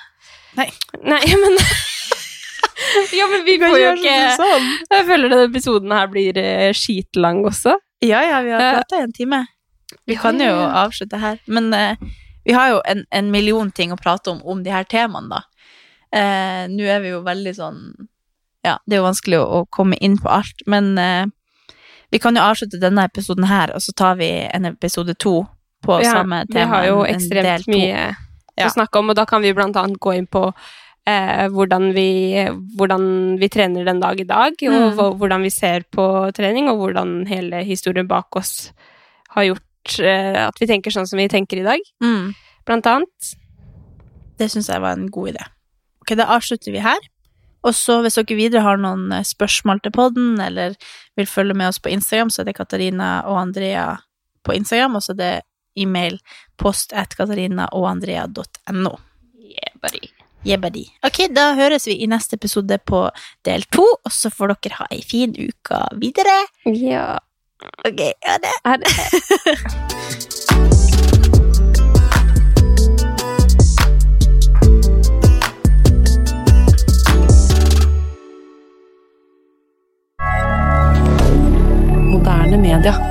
Nei. Nei, men Ja, men vi får jo ikke sånn. Jeg føler denne episoden her blir eh, skitlang også. Ja, ja, vi har prata i en time. Vi kan jo avslutte her. Men eh, vi har jo en, en million ting å prate om om de her temaene, da. Eh, Nå er vi jo veldig sånn Ja, det er jo vanskelig å, å komme inn på alt, men eh, vi kan jo avslutte denne episoden her, og så tar vi en episode to på Ja, samme tema. Vi har jo ekstremt mye Ja. å snakke om, og da kan vi blant annet gå inn på eh, hvordan, vi, hvordan vi trener den dag i dag, og Mm. hvordan vi ser på trening, og hvordan hele historien bak oss har gjort eh, at vi tenker sånn som vi tenker i dag, Mm. blant annet. Det syns jeg var en god idé. Ok, da avslutter vi her. Og så hvis dere videre har noen eh, spørsmål til podden, eller vil følge med oss på Instagram, så er det Katarina og Andrea på Instagram, og så er det e-mail post at katarinaogandrea.no. Yeah, buddy. Yeah. Ok, da høres vi i neste episode på del to, og så får dere ha ei fin uke videre. Ja. Ok, ha det. Ha det Moderne media.